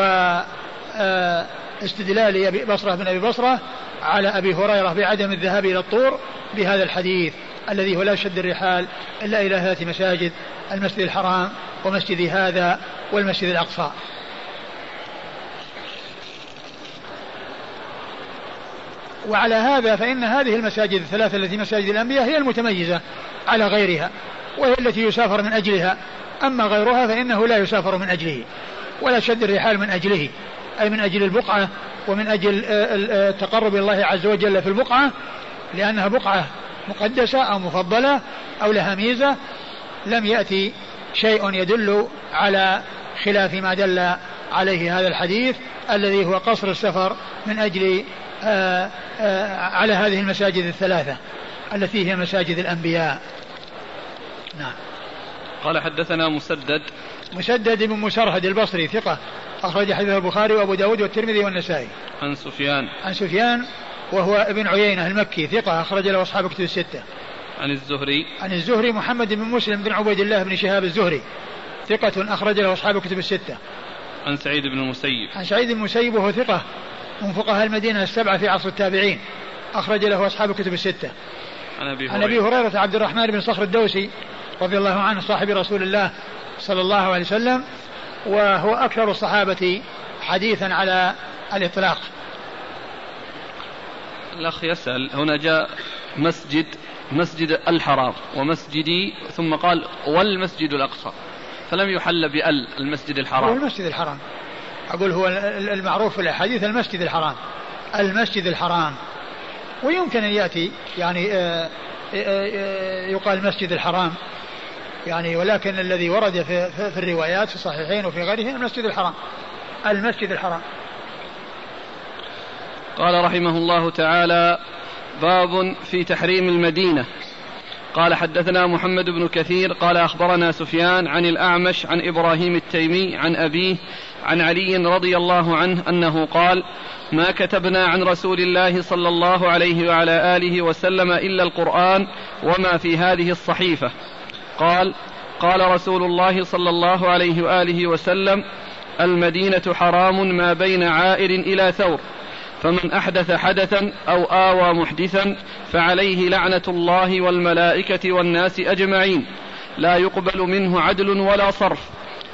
[SPEAKER 2] آه، استدلال أبي بصرة بن أبي بصرة على أبي هريرة بعدم الذهاب إلى الطور بهذا الحديث الذي هو لا شد الرحال إلا إلى ثلاث مساجد المسجد الحرام. ومسجد هذا والمسجد الأقصى. وعلى هذا فإن هذه المساجد الثلاثة التي مساجد الأنبياء هي المتميزة على غيرها وهي التي يسافر من أجلها. أما غيرها فإنه لا يسافر من أجله ولا شد الرحال من أجله أي من أجل البقعة ومن أجل التقرب إلى الله عز وجل في البقعة لأنها بقعة مقدسة أو مفضلة أو لها ميزة لم يأتي شيء يدل على خلاف ما دل عليه هذا الحديث الذي هو قصر السفر من أجل آآ آآ على هذه المساجد الثلاثة التي هي مساجد الأنبياء.
[SPEAKER 1] نعم. قال حدثنا مسدد.
[SPEAKER 2] مسدد بن مسرهد البصري ثقة أخرج حديث البخاري وأبو داود والترمذي والنسائي.
[SPEAKER 1] عن سفيان.
[SPEAKER 2] عن سفيان وهو ابن عيينة المكي ثقة أخرج له أصحاب كتب الستة.
[SPEAKER 1] عن الزهري.
[SPEAKER 2] عن الزهري محمد بن مسلم بن عبيد الله بن شهاب الزهري. ثقة أخرج له أصحاب كتب الستة.
[SPEAKER 1] عن سعيد بن المسيب.
[SPEAKER 2] عن سعيد بن المسيب وهو ثقة من فقهاء المدينة السبعة في عصر التابعين. أخرج له أصحاب الكتب الستة.
[SPEAKER 1] عن أبي
[SPEAKER 2] هريرة عن أبي هريرة عبد الرحمن بن صخر الدوسي رضي الله عنه صاحب رسول الله صلى الله عليه وسلم وهو أكثر الصحابة حديثا على الإطلاق.
[SPEAKER 1] الأخ يسأل هنا جاء مسجد مسجد الحرام ومسجدي ثم قال والمسجد الأقصى. فلم يحل بأل المسجد الحرام. هو
[SPEAKER 2] المسجد الحرام. أقول هو المعروف في الأحاديث المسجد الحرام. المسجد الحرام. ويمكن أن يأتي يعني آه، آه، آه، يقال المسجد الحرام. يعني ولكن الذي ورد في, في الروايات في الصحيحين وفي غيره المسجد الحرام. المسجد الحرام.
[SPEAKER 1] قال رحمه الله تعالى باب في تحريم المدينة. قال حدثنا محمد بن كثير قال أخبرنا سفيان عن الأعمش عن إبراهيم التيمي عن أبيه عن علي رضي الله عنه أنه قال ما كتبنا عن رسول الله صلى الله عليه وعلى آله وسلم إلا القرآن وما في هذه الصحيفة. قال قال رسول الله صلى الله عليه وآله وسلم المدينة حرام ما بين عائر إلى ثور. فمن أحدث حدثا أو آوى محدثا فعليه لعنة الله والملائكة والناس أجمعين. لا يقبل منه عدل ولا صرف.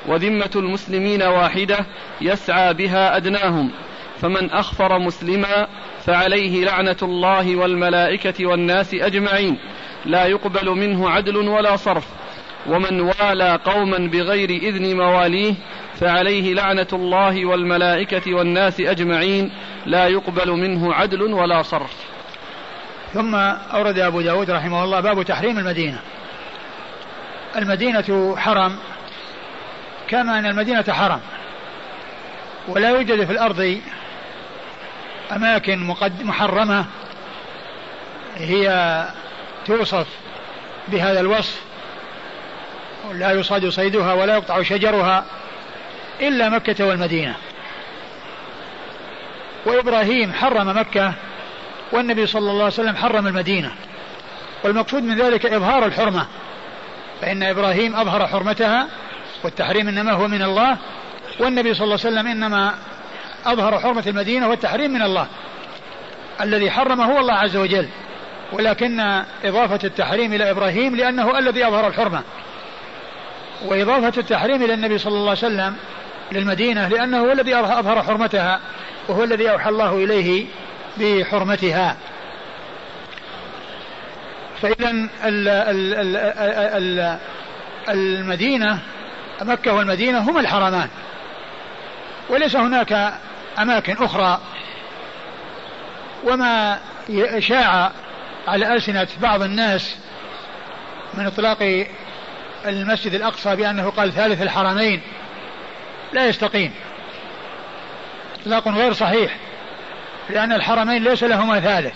[SPEAKER 1] وذمة المسلمين واحدة يسعى بها أدناهم. فمن أخفر مسلما فعليه لعنة الله والملائكة والناس أجمعين. لا يقبل منه عدل ولا صرف. ومن والى قوما بغير إذن مواليه فعليه لعنة الله والملائكة والناس أجمعين لا يقبل منه عدل ولا صرف.
[SPEAKER 2] ثم أورد أبو داود رحمه الله باب تحريم المدينة. المدينة حرم كما أن المدينة حرم ولا يوجد في الأرض أماكن محرمة هي توصف بهذا الوصف لا يصاد صيدها ولا يقطع شجرها إلا مكة والمدينة. وإبراهيم حرم مكة والنبي صلى الله عليه وسلم حرم المدينة. والمقصود من ذلك إظهار الحرمة. فإن إبراهيم أظهر حرمتها والتحريم إنما هو من الله والنبي صلى الله عليه وسلم إنما أظهر حرمة المدينة والتحريم من الله. الذي حرمه هو الله عز وجل ولكن إضافة التحريم إلى إبراهيم لأنه الذي أظهر الحرمة. وإضافة التحريم إلى النبي صلى الله عليه وسلم للمدينة لأنه هو الذي أظهر حرمتها وهو الذي أوحى الله إليه بحرمتها. فإذا المدينة مكة والمدينة هما الحرمان. وليس هناك أماكن أخرى. وما شاع على ألسنة بعض الناس من إطلاق المسجد الأقصى بأنه قال ثالث الحرمين. لا يستقيم. إطلاق غير صحيح. لأن الحرمين ليس لهما ثالث.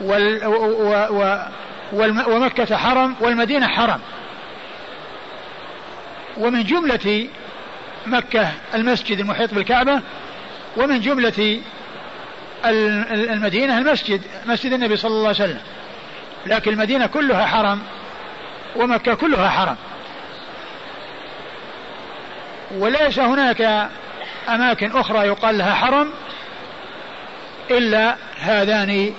[SPEAKER 2] وال و و ومكة حرم والمدينة حرم. ومن جملة مكة المسجد المحيط بالكعبة ومن جملة المدينة المسجد مسجد النبي صلى الله عليه وسلم. لكن المدينة كلها حرم. ومكة كلها حرم. وليس هناك أماكن أخرى يقال لها حرم إلا هذان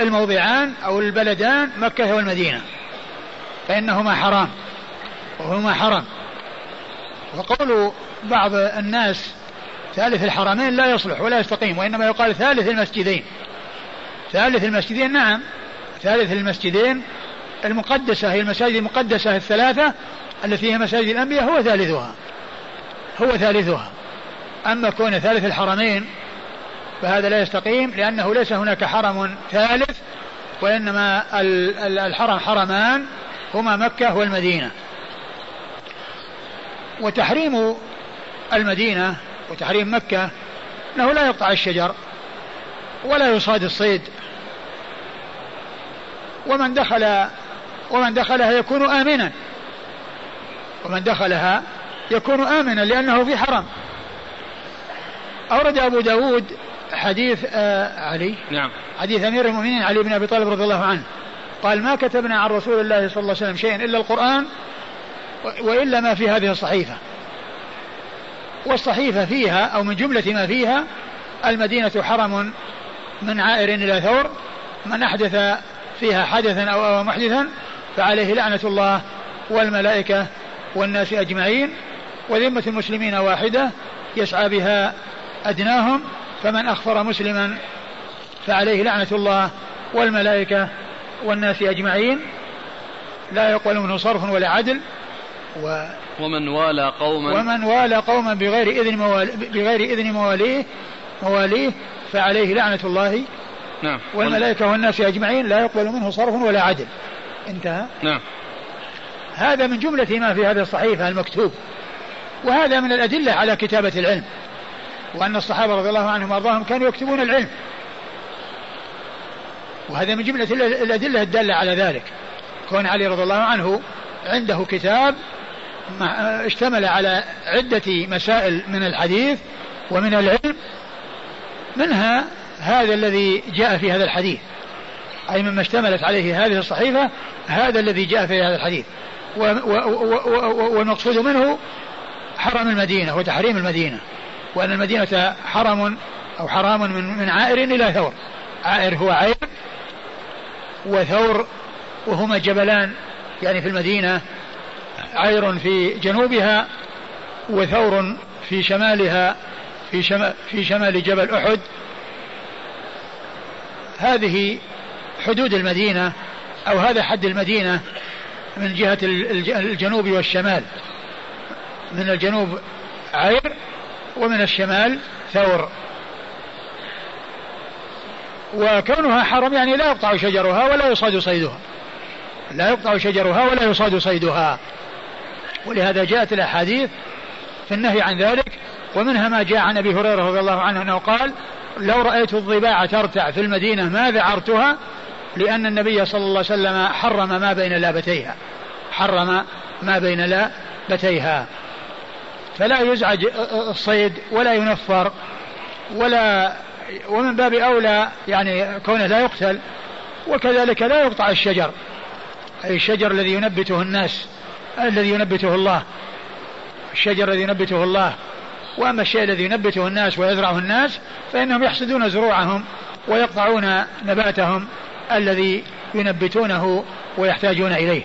[SPEAKER 2] الموضعان أو البلدان مكة والمدينة. فإنهما حرام وهما حرم. وقول بعض الناس ثالث الحرمين لا يصلح ولا يستقيم وإنما يقال ثالث المسجدين. ثالث المسجدين نعم. ثالث المسجدين المقدسة هي المساجد المقدسة الثلاثة التي هي مساجد الأنبياء هو ثالثها. هو ثالثها. أما كون ثالث الحرمين فهذا لا يستقيم لأنه ليس هناك حرم ثالث وإنما الحرم حرمان هما مكة والمدينة. وتحريم المدينة وتحريم مكة أنه لا يقطع الشجر ولا يصاد الصيد. ومن دخل ومن دخلها يكون آمنا. ومن دخلها يكون آمنا لأنه في حرم. أورد أبو داود حديث آه علي.
[SPEAKER 1] نعم.
[SPEAKER 2] حديث أمير المؤمنين علي بن أبي طالب رضي الله عنه. قال ما كتبنا عن رسول الله صلى الله عليه وسلم شيئا إلا القرآن وإلا ما في هذه الصحيفة. والصحيفة فيها أو من جملة ما فيها المدينة حرم من عائر إلى ثور من أحدث فيها حدثا أو محدثا فعليه لعنة الله والملائكة والناس أجمعين وذمة المسلمين واحدة يسعى بها أدناهم فمن أخفر مسلما فعليه لعنة الله والملائكة والناس أجمعين. لا يقبل منه صرف ولا عدل.
[SPEAKER 1] و ومن والى قوما
[SPEAKER 2] ومن والى قوما بغير إذن مواليه بغير إذن مواليه مواليه فعليه لعنة الله
[SPEAKER 1] نعم.
[SPEAKER 2] والملائكة والناس أجمعين. لا يقبل منه صرف ولا عدل. انتهى.
[SPEAKER 1] نعم.
[SPEAKER 2] هذا من جملة ما في هذه الصحيفة المكتوب. وهذا من الأدلة على كتابة العلم. وأن الصحابة رضي الله عنهم وأرضاهم كانوا يكتبون العلم. وهذا من جملة الأدلة الدالة على ذلك. كون علي رضي الله عنه عنده كتاب اشتمل على عدة مسائل من الحديث ومن العلم منها هذا الذي جاء في هذا الحديث. أي مما اشتملت عليه هذه الصحيفة هذا الذي جاء في هذا الحديث. والمقصود منه حرم المدينة وتحريم المدينة وأن المدينة حرم أو حرام من, من عائر إلى ثور. عائر هو عير وثور وهما جبلان يعني في المدينة عير في جنوبها وثور في شمالها في شمال, في شمال جبل أحد. هذه حدود المدينة أو هذا حد المدينة من جهة الجنوب والشمال. من الجنوب عير ومن الشمال ثور. وكونها حرم يعني لا يقطع شجرها ولا يصاد صيدها. لا يقطع شجرها ولا يصاد صيدها. ولهذا جاءت الأحاديث في النهي عن ذلك ومنها ما جاء عن أبي هريرة رضي الله عنه أنه قال لو رأيت الضباع ترتع في المدينة ما ذعرتها لأن النبي صلى الله عليه وسلم حرم ما بين لابتيها. حرم ما بين لابتيها. فلا يزعج الصيد ولا ينفر ولا ومن باب أولى يعني كونه لا يقتل وكذلك لا يقطع الشجر. أي الشجر الذي ينبته الناس الذي ينبته الله. الشجر الذي ينبته الله. وأما الشيء الذي ينبته الناس ويزرعه الناس فإنهم يحسدون زروعهم ويقطعون نباتهم. الذي ينبتونه ويحتاجون إليه.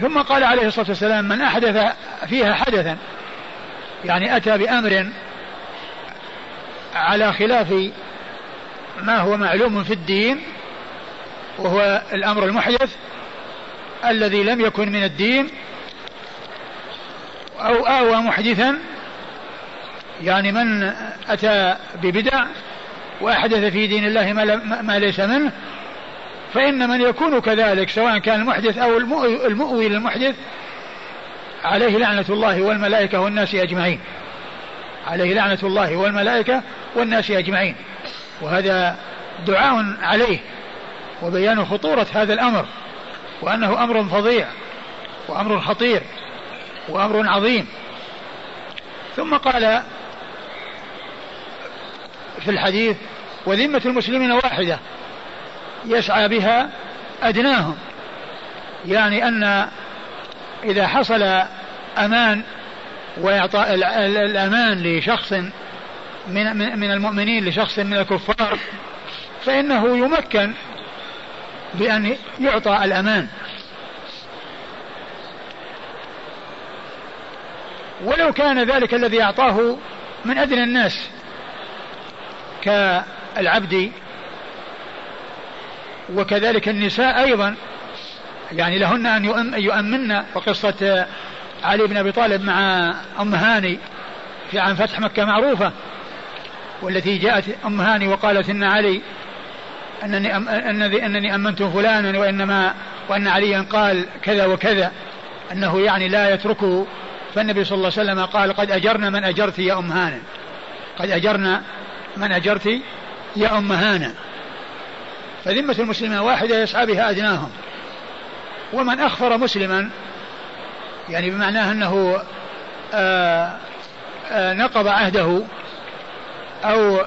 [SPEAKER 2] ثم قال عليه الصلاة والسلام من أحدث فيها حدثا يعني أتى بأمر على خلاف ما هو معلوم في الدين وهو الأمر المحدث الذي لم يكن من الدين أو آوى محدثا يعني من أتى ببدع وأحدث في دين الله ما, ليس منه فإن من يكون كذلك سواء كان المحدث أو المؤوي للمحدث عليه لعنة الله والملائكة والناس أجمعين. عليه لعنة الله والملائكة والناس أجمعين. وهذا دعاء عليه وبيان خطورة هذا الأمر وأنه أمر فظيع وأمر خطير وأمر عظيم. ثم قال في الحديث وذمة المسلمين واحدة. يسعى بها أدناهم. يعني أن إذا حصل أمان وإعطاء الأمان لشخص من من المؤمنين لشخص من الكفار فإنه يمكن بأن يعطى الأمان. ولو كان ذلك الذي أعطاه من أدنى الناس كالعبد وكذلك النساء أيضا. يعني لهن أن يؤمن وقصة علي بن أبي طالب مع أم هاني في عام فتح مكة معروفة والتي جاءت أم هاني وقالت إن علي أنني أم أنني, أمنت فلانا وإنما وأن عليا قال كذا وكذا أنه يعني لا يتركه. فالنبي صلى الله عليه وسلم قال قد أجرنا من أجرت يا أم هانة قد أجرنا من أجرت يا أم هانة فذمة المسلمين واحدة يسعى بها أدناهم. ومن أخفر مسلما يعني بمعناه أنه آآ آه، آآ آه، نقض عهده أو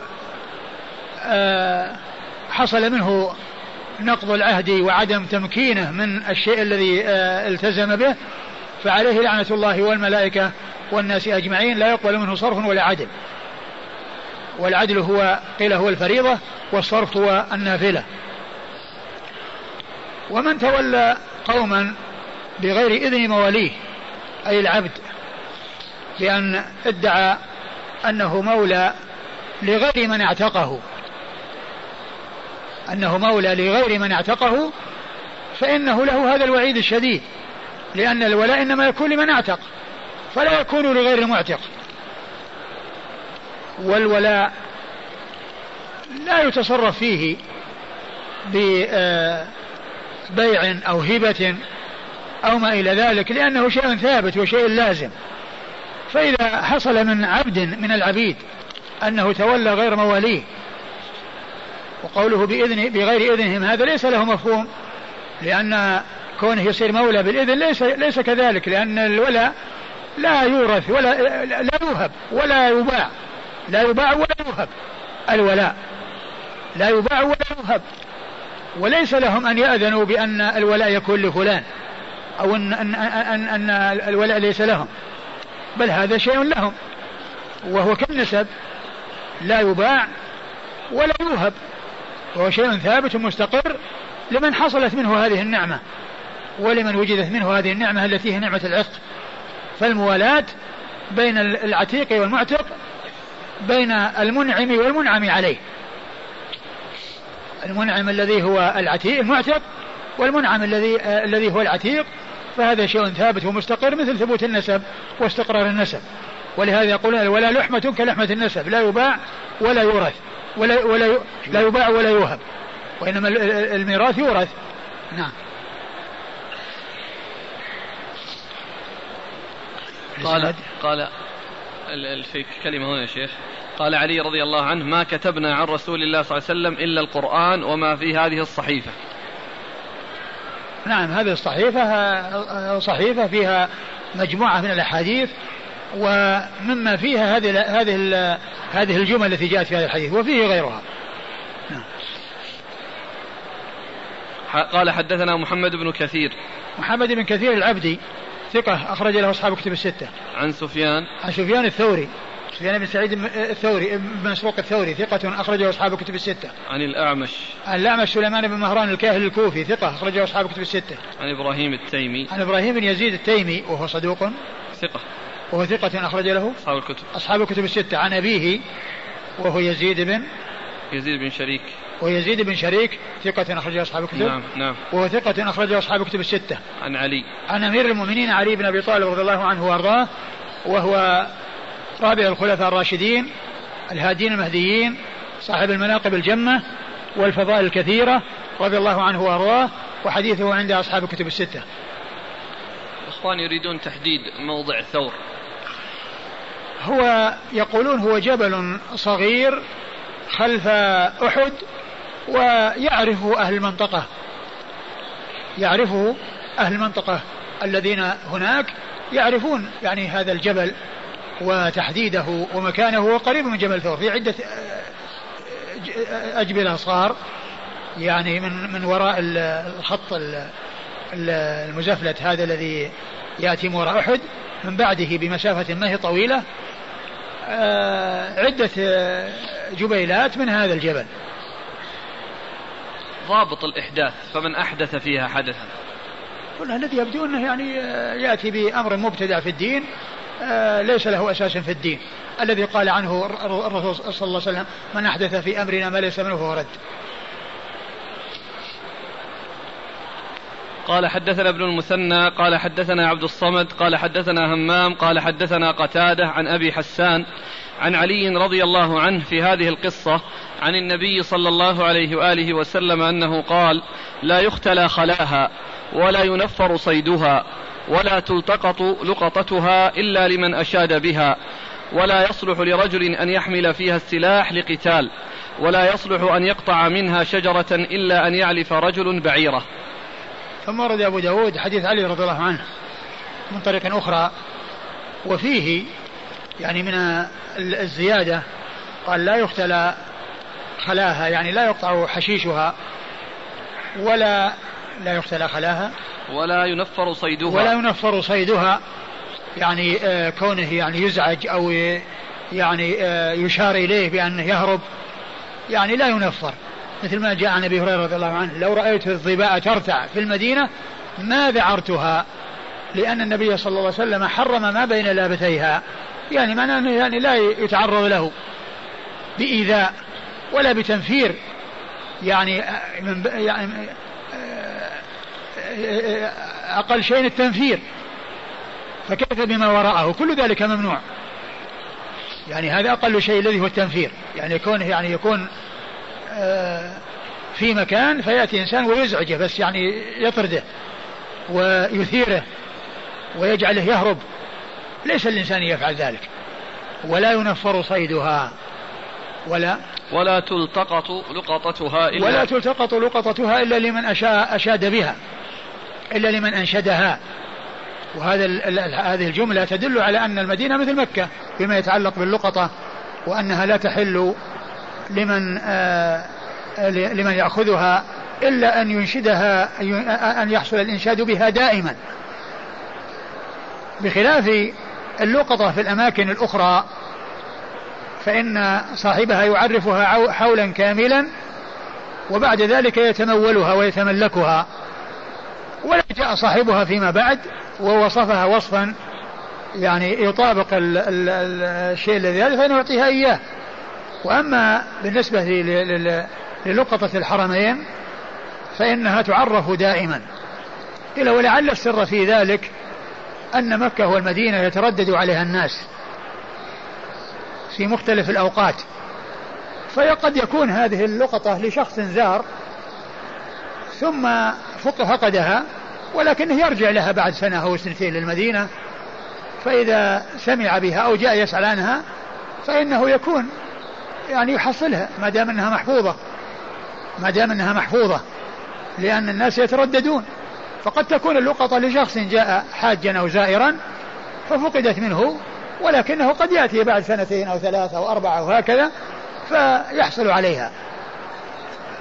[SPEAKER 2] آه، حصل منه نقض العهد وعدم تمكينه من الشيء الذي التزم به فعليه لعنة الله والملائكة والناس أجمعين لا يقبل منه صرف ولا عدل. والعدل هو قيل هو الفريضة والصرف هو النافلة. ومن تولى قوما بغير إذن مواليه أي العبد بأن ادعى أنه مولى لغير من اعتقه. أنه مولى لغير من اعتقه فإنه له هذا الوعيد الشديد لأن الولاء إنما يكون لمن اعتق فلا يكون لغير المعتق والولاء لا يتصرف فيه ببيع أو هبة أو ما إلى ذلك لأنه شيء ثابت وشيء لازم. فإذا حصل من عبد من العبيد أنه تولى غير مواليه وقوله بإذن بغير إذنهم هذا ليس له مفهوم لأن كونه يصير مولى بالإذن ليس ليس كذلك لأن الولاء لا يورث ولا لا يوهب ولا يباع. لا يباع ولا يوهب الولاء. لا يباع ولا يوهب وليس لهم أن يأذنوا بأن الولاء يكون لفلان. أو أن, أن, أن, أن الولاء ليس لهم. بل هذا شيء لهم. وهو كالنسب. لا يباع ولا يوهب وهو شيء ثابت مستقر لمن حصلت منه هذه النعمة. ولمن وجدت منه هذه النعمة التي هي نعمة العتق. فالموالاة بين العتيق والمعتق بين المنعم والمنعم عليه. المنعم الذي هو العتيق المعتق والمنعم الذي آه الذي هو العتيق. فهذا شيء ثابت ومستقر مثل ثبوت النسب واستقرار النسب. ولهذا يقولون ولا لحمة كلحمة النسب لا يباع ولا يورث ولا ولا لا يباع ولا يوهب وإنما الميراث يورث. نعم.
[SPEAKER 1] قال قال في كلمة هنا يا شيخ قال علي رضي الله عنه ما كتبنا عن رسول الله صلى الله عليه وسلم إلا القرآن وما في هذه الصحيفة
[SPEAKER 2] نعم هذه الصحيفة صحيفة فيها مجموعة من الأحاديث ومما فيها هذه هذه هذه الجمل التي جاءت في هذا الحديث وفيه غيرها. نعم.
[SPEAKER 1] قال حدثنا محمد بن كثير
[SPEAKER 2] محمد بن كثير العبدي ثقة أخرج له أصحاب كتب الستة.
[SPEAKER 1] عن سفيان
[SPEAKER 2] عن سفيان الثوري سفيان بن سعيد الثوري بن مسروق الثوري ثقة أخرجه أصحاب كتب الستة.
[SPEAKER 1] عن الأعمش.
[SPEAKER 2] عن الأعمش سليمان بن مهران الكاهل الكوفي ثقة أخرجه أصحاب كتب الستة.
[SPEAKER 1] عن إبراهيم التيمي.
[SPEAKER 2] عن إبراهيم بن يزيد التيمي وهو صدوق.
[SPEAKER 1] ثقة.
[SPEAKER 2] وهو ثقة أخرج له
[SPEAKER 1] أصحاب الكتب.
[SPEAKER 2] أصحاب الكتب الستة عن أبيه وهو يزيد بن
[SPEAKER 1] يزيد بن شريك
[SPEAKER 2] ويزيد بن شريك ثقة أخرج أصحاب الكتب.
[SPEAKER 1] نعم نعم.
[SPEAKER 2] وهو ثقة أخرج أصحاب الكتب الستة.
[SPEAKER 1] عن علي.
[SPEAKER 2] عن أمير المؤمنين علي بن أبي طالب رضي الله عنه وأرضاه وهو رابع الخلفاء الراشدين الهادين المهديين صاحب المناقب الجمة والفضائل الكثيرة رضي الله عنه وأرضاه وحديثه عند أصحاب الكتب الستة.
[SPEAKER 1] الإخوان يريدون تحديد موضع ثور
[SPEAKER 2] هو يقولون هو جبل صغير خلف أحد ويعرفه أهل المنطقة. يعرفه أهل المنطقة الذين هناك يعرفون يعني هذا الجبل وتحديده ومكانه. قريب من جبل ثور في عدة أجبلة صار يعني من من وراء الخط المزفلت هذا الذي يأتي من وراء أحد. من بعده بمسافة ما هي طويلة آه، عدة جبيلات من هذا الجبل.
[SPEAKER 1] ضابط الإحداث فمن أحدث فيها حدثا.
[SPEAKER 2] والله الذي يبدو أنه يعني آه، يأتي بأمر مبتدع في الدين آه، ليس له أساس في الدين. الذي قال عنه الرسول صلى الله عليه وسلم من أحدث في أمرنا ما ليس منه فهو رد.
[SPEAKER 1] قال حدثنا ابن المثنى قال حدثنا عبد الصمد قال حدثنا همام قال حدثنا قتادة عن أبي حسان عن علي رضي الله عنه في هذه القصة عن النبي صلى الله عليه وآله وسلم أنه قال لا يختلى خلاها ولا ينفر صيدها ولا تلتقط لقطتها إلا لمن أشاد بها ولا يصلح لرجل أن يحمل فيها السلاح لقتال ولا يصلح أن يقطع منها شجرة إلا أن يعلف رجل بعيره.
[SPEAKER 2] ثم ورد أبو داود حديث علي رضي الله عنه من طريق أخرى وفيه يعني من الزيادة قال لا يختلى خلاها يعني لا يقطع حشيشها ولا لا يختلى خلاها
[SPEAKER 1] ولا ينفر صيدها.
[SPEAKER 2] ولا ينفر صيدها يعني آه كونه يعني يزعج أو يعني آه يشار إليه بأنه يهرب يعني لا ينفر. مثل ما جاء عن أبي هريرة رضي الله عنه لو رأيت الظباء ترتع في المدينة ما ذعرتها لأن النبي صلى الله عليه وسلم حرم ما بين لابتيها. يعني معناه أنه يعني لا يتعرض له بإيذاء ولا بتنفير. يعني من يعني أقل شيء التنفير. فكيف بما وراءه؟ كل ذلك ممنوع. يعني هذا أقل شيء الذي هو التنفير. يعني كونه يعني يكون في مكان فيأتي إنسان ويزعجه بس يعني يطرده ويثيره ويجعله يهرب. ليس الإنسان يفعل ذلك. ولا ينفر صيدها. ولا
[SPEAKER 1] ولا تلتقط لقطتها إلا
[SPEAKER 2] ولا تلتقط لقطتها إلا لمن أشاء أشاد بها. إلا لمن أنشدها. وهذا هذه الجملة تدل على أن المدينة مثل مكة فيما يتعلق باللقطة وأنها لا تحل لمن آه لمن يأخذها إلا أن ينشدها أن يحصل الإنشاد بها دائما. بخلاف اللقطة في الأماكن الأخرى فإن صاحبها يعرفها حولا كاملا وبعد ذلك يتمولها ويتملكها. ولا جاء صاحبها فيما بعد ووصفها وصفا يعني يطابق الشيء الذي هذا فإنه يعطيها إياه. وأما بالنسبة للقطة الحرمين فإنها تعرف دائما. إلا ولعل السر في ذلك أن مكة والمدينة يتردد عليها الناس في مختلف الأوقات. فقد يكون هذه اللقطة لشخص زار ثم فقدها ولكنه يرجع لها بعد سنة أو سنتين للمدينة. فإذا سمع بها أو جاء يسأل عنها فإنه يكون يعني يحصلها ما دام أنها محفوظة. ما دام أنها محفوظة لأن الناس يترددون. فقد تكون اللقطة لشخص جاء حاجا أو زائرا ففقدت منه ولكنه قد يأتي بعد سنتين أو ثلاث أو أربعة أو هكذا فيحصل عليها.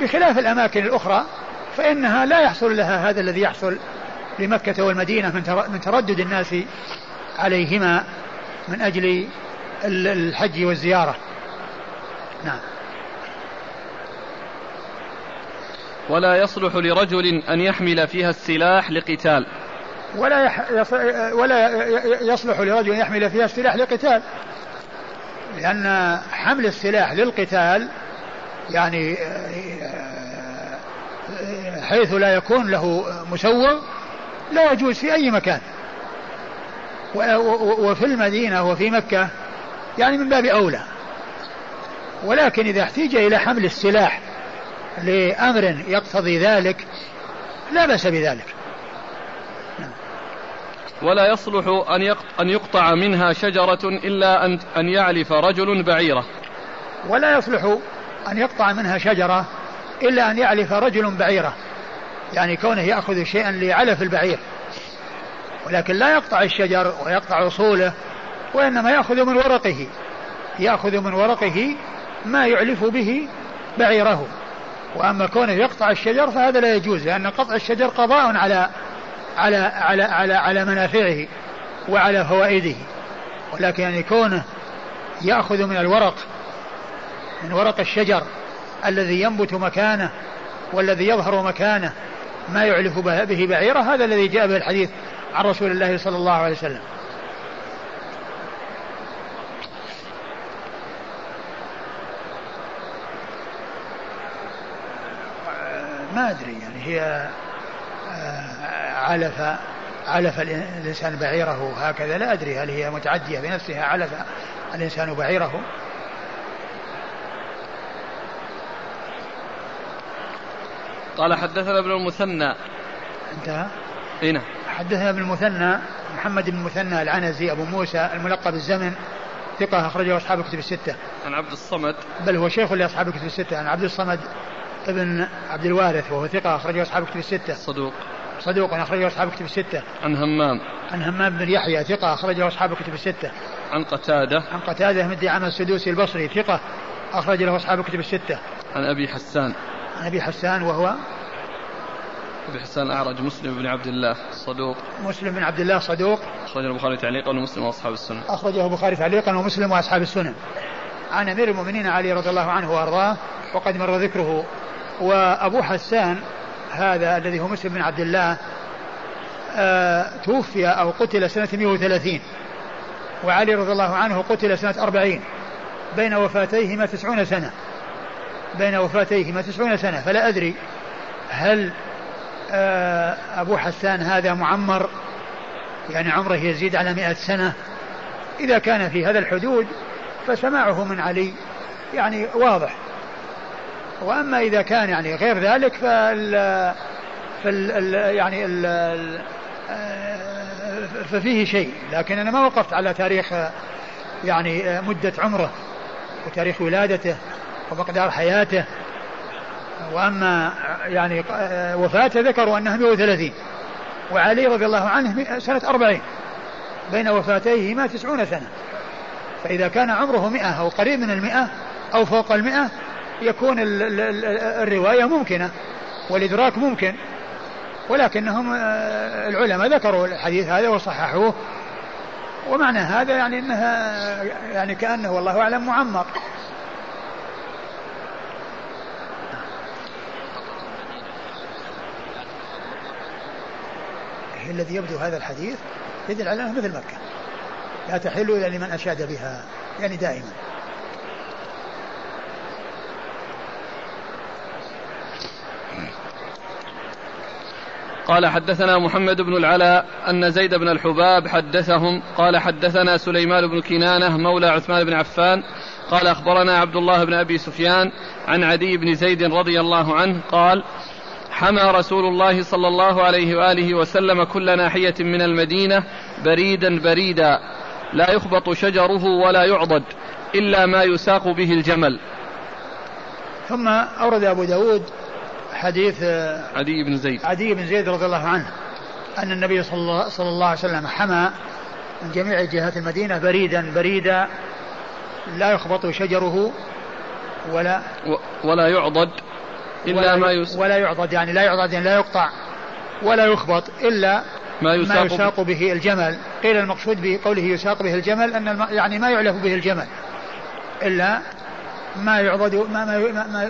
[SPEAKER 2] بخلاف الأماكن الأخرى فإنها لا يحصل لها هذا الذي يحصل لمكة والمدينة من تردد الناس عليهما من أجل الحج والزيارة. نعم.
[SPEAKER 1] ولا يصلح لرجل أن يحمل فيها السلاح لقتال.
[SPEAKER 2] ولا يح... يص... ولا يصلح لرجل يحمل فيها السلاح لقتال. لأن حمل السلاح للقتال يعني حيث لا يكون له مسوغ لا يجوز في أي مكان. وفي المدينة وفي مكة يعني من باب أولى. ولكن إذا احتيج إلى حمل السلاح لأمر يقتضي ذلك لا بأس بذلك.
[SPEAKER 1] ولا يصلح أن أن يقطع منها شجرة إلا أن أن يعلف رجل بعيرة.
[SPEAKER 2] ولا يصلح أن يقطع منها شجرة إلا أن يعلف رجل بعيرة. يعني كونه يأخذ شيئا لعلف البعير. ولكن لا يقطع الشجر ويقطع أصوله وإنما يأخذ من ورقه. يأخذ من ورقه ما يعلف به بعيره. وأما كونه يقطع الشجر فهذا لا يجوز لأن قطع الشجر قضاء على على على على على منافعه وعلى فوائده. ولكن يعني كونه يأخذ من الورق من ورق الشجر الذي ينبت مكانه والذي يظهر مكانه ما يعلف به بعيره هذا الذي جاء به الحديث عن رسول الله صلى الله عليه وسلم. ما أدري يعني هي آه، علف علف الإنسان بعيره هكذا. لا أدري هل هي متعدية بنفسها علف الإنسان بعيره.
[SPEAKER 1] قال حدثنا ابن المثنى.
[SPEAKER 2] انتهى
[SPEAKER 1] إي نعم.
[SPEAKER 2] حدثنا ابن المثنى محمد بن المثنى العنزي أبو موسى الملقب الزمن ثقة أخرجه أصحاب الكتب الستة.
[SPEAKER 1] عن عبد الصمد.
[SPEAKER 2] بل هو شيخ لأصحاب الكتب الستة. عن عبد الصمد ابن عبد الوارث وهو ثقة أخرجه أصحاب الكتب الستة.
[SPEAKER 1] صدوق.
[SPEAKER 2] صدوق أخرجه أصحاب الكتب الستة.
[SPEAKER 1] عن همام.
[SPEAKER 2] عن همام بن يحيى ثقة أخرجه أصحاب الكتب الستة.
[SPEAKER 1] عن قتادة.
[SPEAKER 2] عن قتادة بن دعامة السدوسي البصري ثقة أخرج له أصحاب الكتب الستة.
[SPEAKER 1] عن أبي حسان.
[SPEAKER 2] عن أبي حسان وهو
[SPEAKER 1] أبي حسان أعرج مسلم بن عبد الله صدوق
[SPEAKER 2] مسلم بن عبد الله صدوق
[SPEAKER 1] أخرجه البخاري تعليقا ومسلم وأصحاب السنن
[SPEAKER 2] أخرجه البخاري تعليقا ومسلم وأصحاب السنن عن أمير المؤمنين علي رضي الله عنه وأرضاه وقد مر ذكره وأبو حسان هذا الذي هو مسلم بن عبد الله آه توفي أو قتل سنة 130 وعلي رضي الله عنه قتل سنة 40 بين وفاتيهما تسعون سنة بين وفاتيهما تسعون سنة فلا أدري هل آه، أبو حسان هذا معمر يعني عمره يزيد على مئة سنة إذا كان في هذا الحدود فسماعه من علي يعني واضح. وأما إذا كان يعني غير ذلك فال, فال يعني ال ففيه شيء. لكن أنا ما وقفت على تاريخ يعني مدة عمره وتاريخ ولادته ومقدار حياته. وأما يعني وفاته ذكروا أنها 130 وعلي رضي الله عنه سنة 40 بين وفاتيهما 90 سنة. فإذا كان عمره 100 أو قريب من المئة أو فوق المئة يكون الرواية ممكنة والإدراك ممكن ولكنهم آه، العلماء ذكروا الحديث هذا وصححوه ومعنى هذا يعني إنها يعني كأنه والله أعلم معمر الذي يبدو هذا الحديث يدل على مثل مكة لا تحل إلا لمن أشاد بها يعني دائما.
[SPEAKER 1] قال حدثنا محمد بن العلاء أن زيد بن الحباب حدثهم. قال حدثنا سليمان بن كنانة مولى عثمان بن عفان. قال أخبرنا عبد الله بن أبي سفيان عن عدي بن زيد رضي الله عنه. قال حمى رسول الله صلى الله عليه وآله وسلم كل ناحية من المدينة بريدا بريدا. لا يخبط شجره ولا يعضد إلا ما يساق به الجمل.
[SPEAKER 2] ثم أورد أبو داود حديث
[SPEAKER 1] عدي بن زيد.
[SPEAKER 2] عدي بن زيد رضي الله عنه أن النبي صلى الله, صلى الله عليه وسلم حمى من جميع جهات المدينة بريدا بريدا لا يخبط شجره ولا
[SPEAKER 1] ولا يعضد إلا ما
[SPEAKER 2] يس ولا يعضد يعني لا يعضد يعني لا يقطع ولا يخبط إلا ما يساق, ما يساق به. الجمل. قيل المقصود بقوله يساق به الجمل أن الم... يعني ما يعلف به الجمل إلا ما يعضد ما ما, ما, ما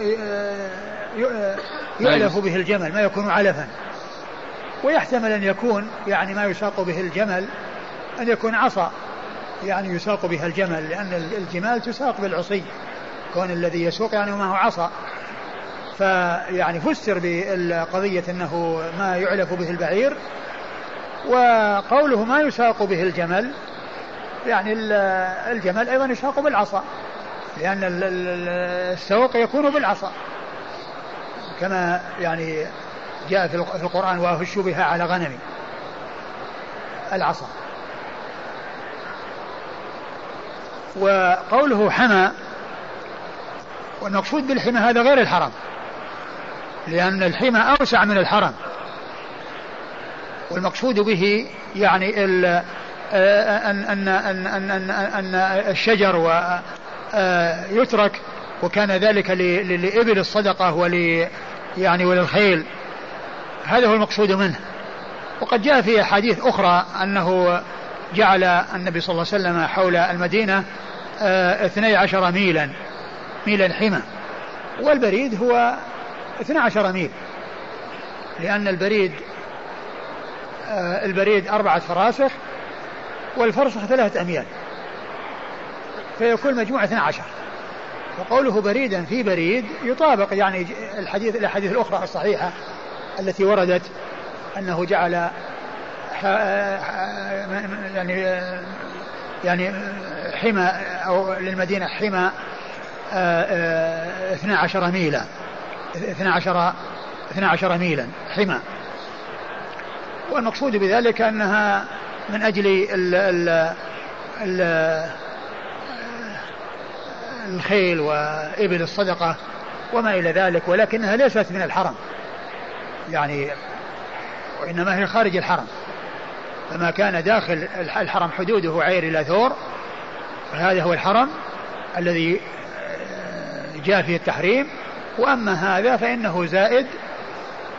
[SPEAKER 2] يعلف به الجمل ما يكون علفا. ويحتمل أن يكون يعني ما يساق به الجمل أن يكون عصا يعني يساق بها الجمل لأن الجمال تساق بالعصي كون الذي يسوق يعني معه عصا. فيعني فسر بالقضية أنه ما يعلف به البعير وقوله ما يساق به الجمل يعني الجمل أيضا يساق بالعصا لأن السوق يكون بالعصا. كما يعني جاء في القرآن وأهش بها على غنمي. العصا. وقوله حمى والمقصود بالحمى هذا غير الحرم لأن الحمى أوسع من الحرم. والمقصود به يعني ال أن أن أن أن أن, أن الشجر يترك وكان ذلك لإبل الصدقة ول يعني وللخيل. هذا هو المقصود منه. وقد جاء في أحاديث أخرى أنه جعل النبي صلى الله عليه وسلم حول المدينة اثني عشر ميلا ميلا حمى. والبريد هو اثني عشر ميل. لأن البريد البريد أربعة فراسخ والفرسخ ثلاثة أميال فيكون مجموع 12 وقوله بريدا في بريد يطابق يعني الحديث الأحاديث الأخرى الصحيحة التي وردت أنه جعل يعني يعني حمى أو للمدينة حمى 12 ميلا. 12 12 ميلا. حمى. والمقصود بذلك أنها من أجل ال ال ال الخيل وإبل الصدقة وما إلى ذلك ولكنها ليست من الحرم. يعني وإنما هي خارج الحرم. فما كان داخل الحرم حدوده عير إلى ثور فهذا هو الحرم الذي آه، جاء فيه التحريم. وأما هذا فإنه زائد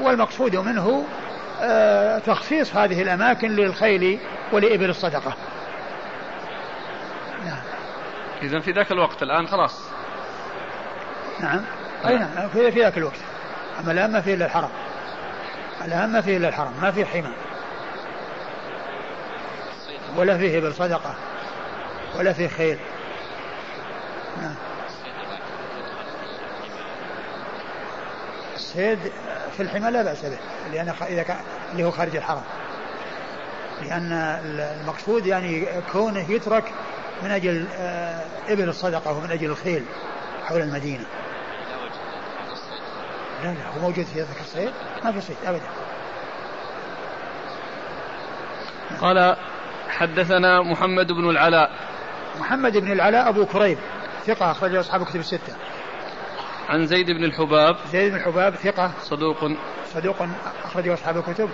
[SPEAKER 2] والمقصود منه آه، تخصيص هذه الأماكن للخيل ولإبل الصدقة.
[SPEAKER 1] إذا في ذاك الوقت الآن خلاص.
[SPEAKER 2] نعم. أي نعم. في, في ذاك الوقت. أما الآن ما في إلا الحرم. الآن ما في إلا الحرم. ما في حمى. ولا فيه بالصدقة ولا فيه خيل نعم. الصيد في الحمى لا بأس به. لأن إذا كان اللي هو خارج الحرم. لأن المقصود يعني كونه يترك من أجل آه، إبل الصدقة ومن أجل الخيل حول المدينة. لا لا هو موجود في ذلك الصيد ما في صيد أبدا.
[SPEAKER 1] قال حدثنا محمد بن العلاء.
[SPEAKER 2] محمد بن العلاء أبو كريب ثقة أخرجه أصحاب كتب الستة.
[SPEAKER 1] عن زيد بن الحباب.
[SPEAKER 2] زيد بن الحباب ثقة.
[SPEAKER 1] صدوق.
[SPEAKER 2] صدوق أخرجه أصحاب الكتب.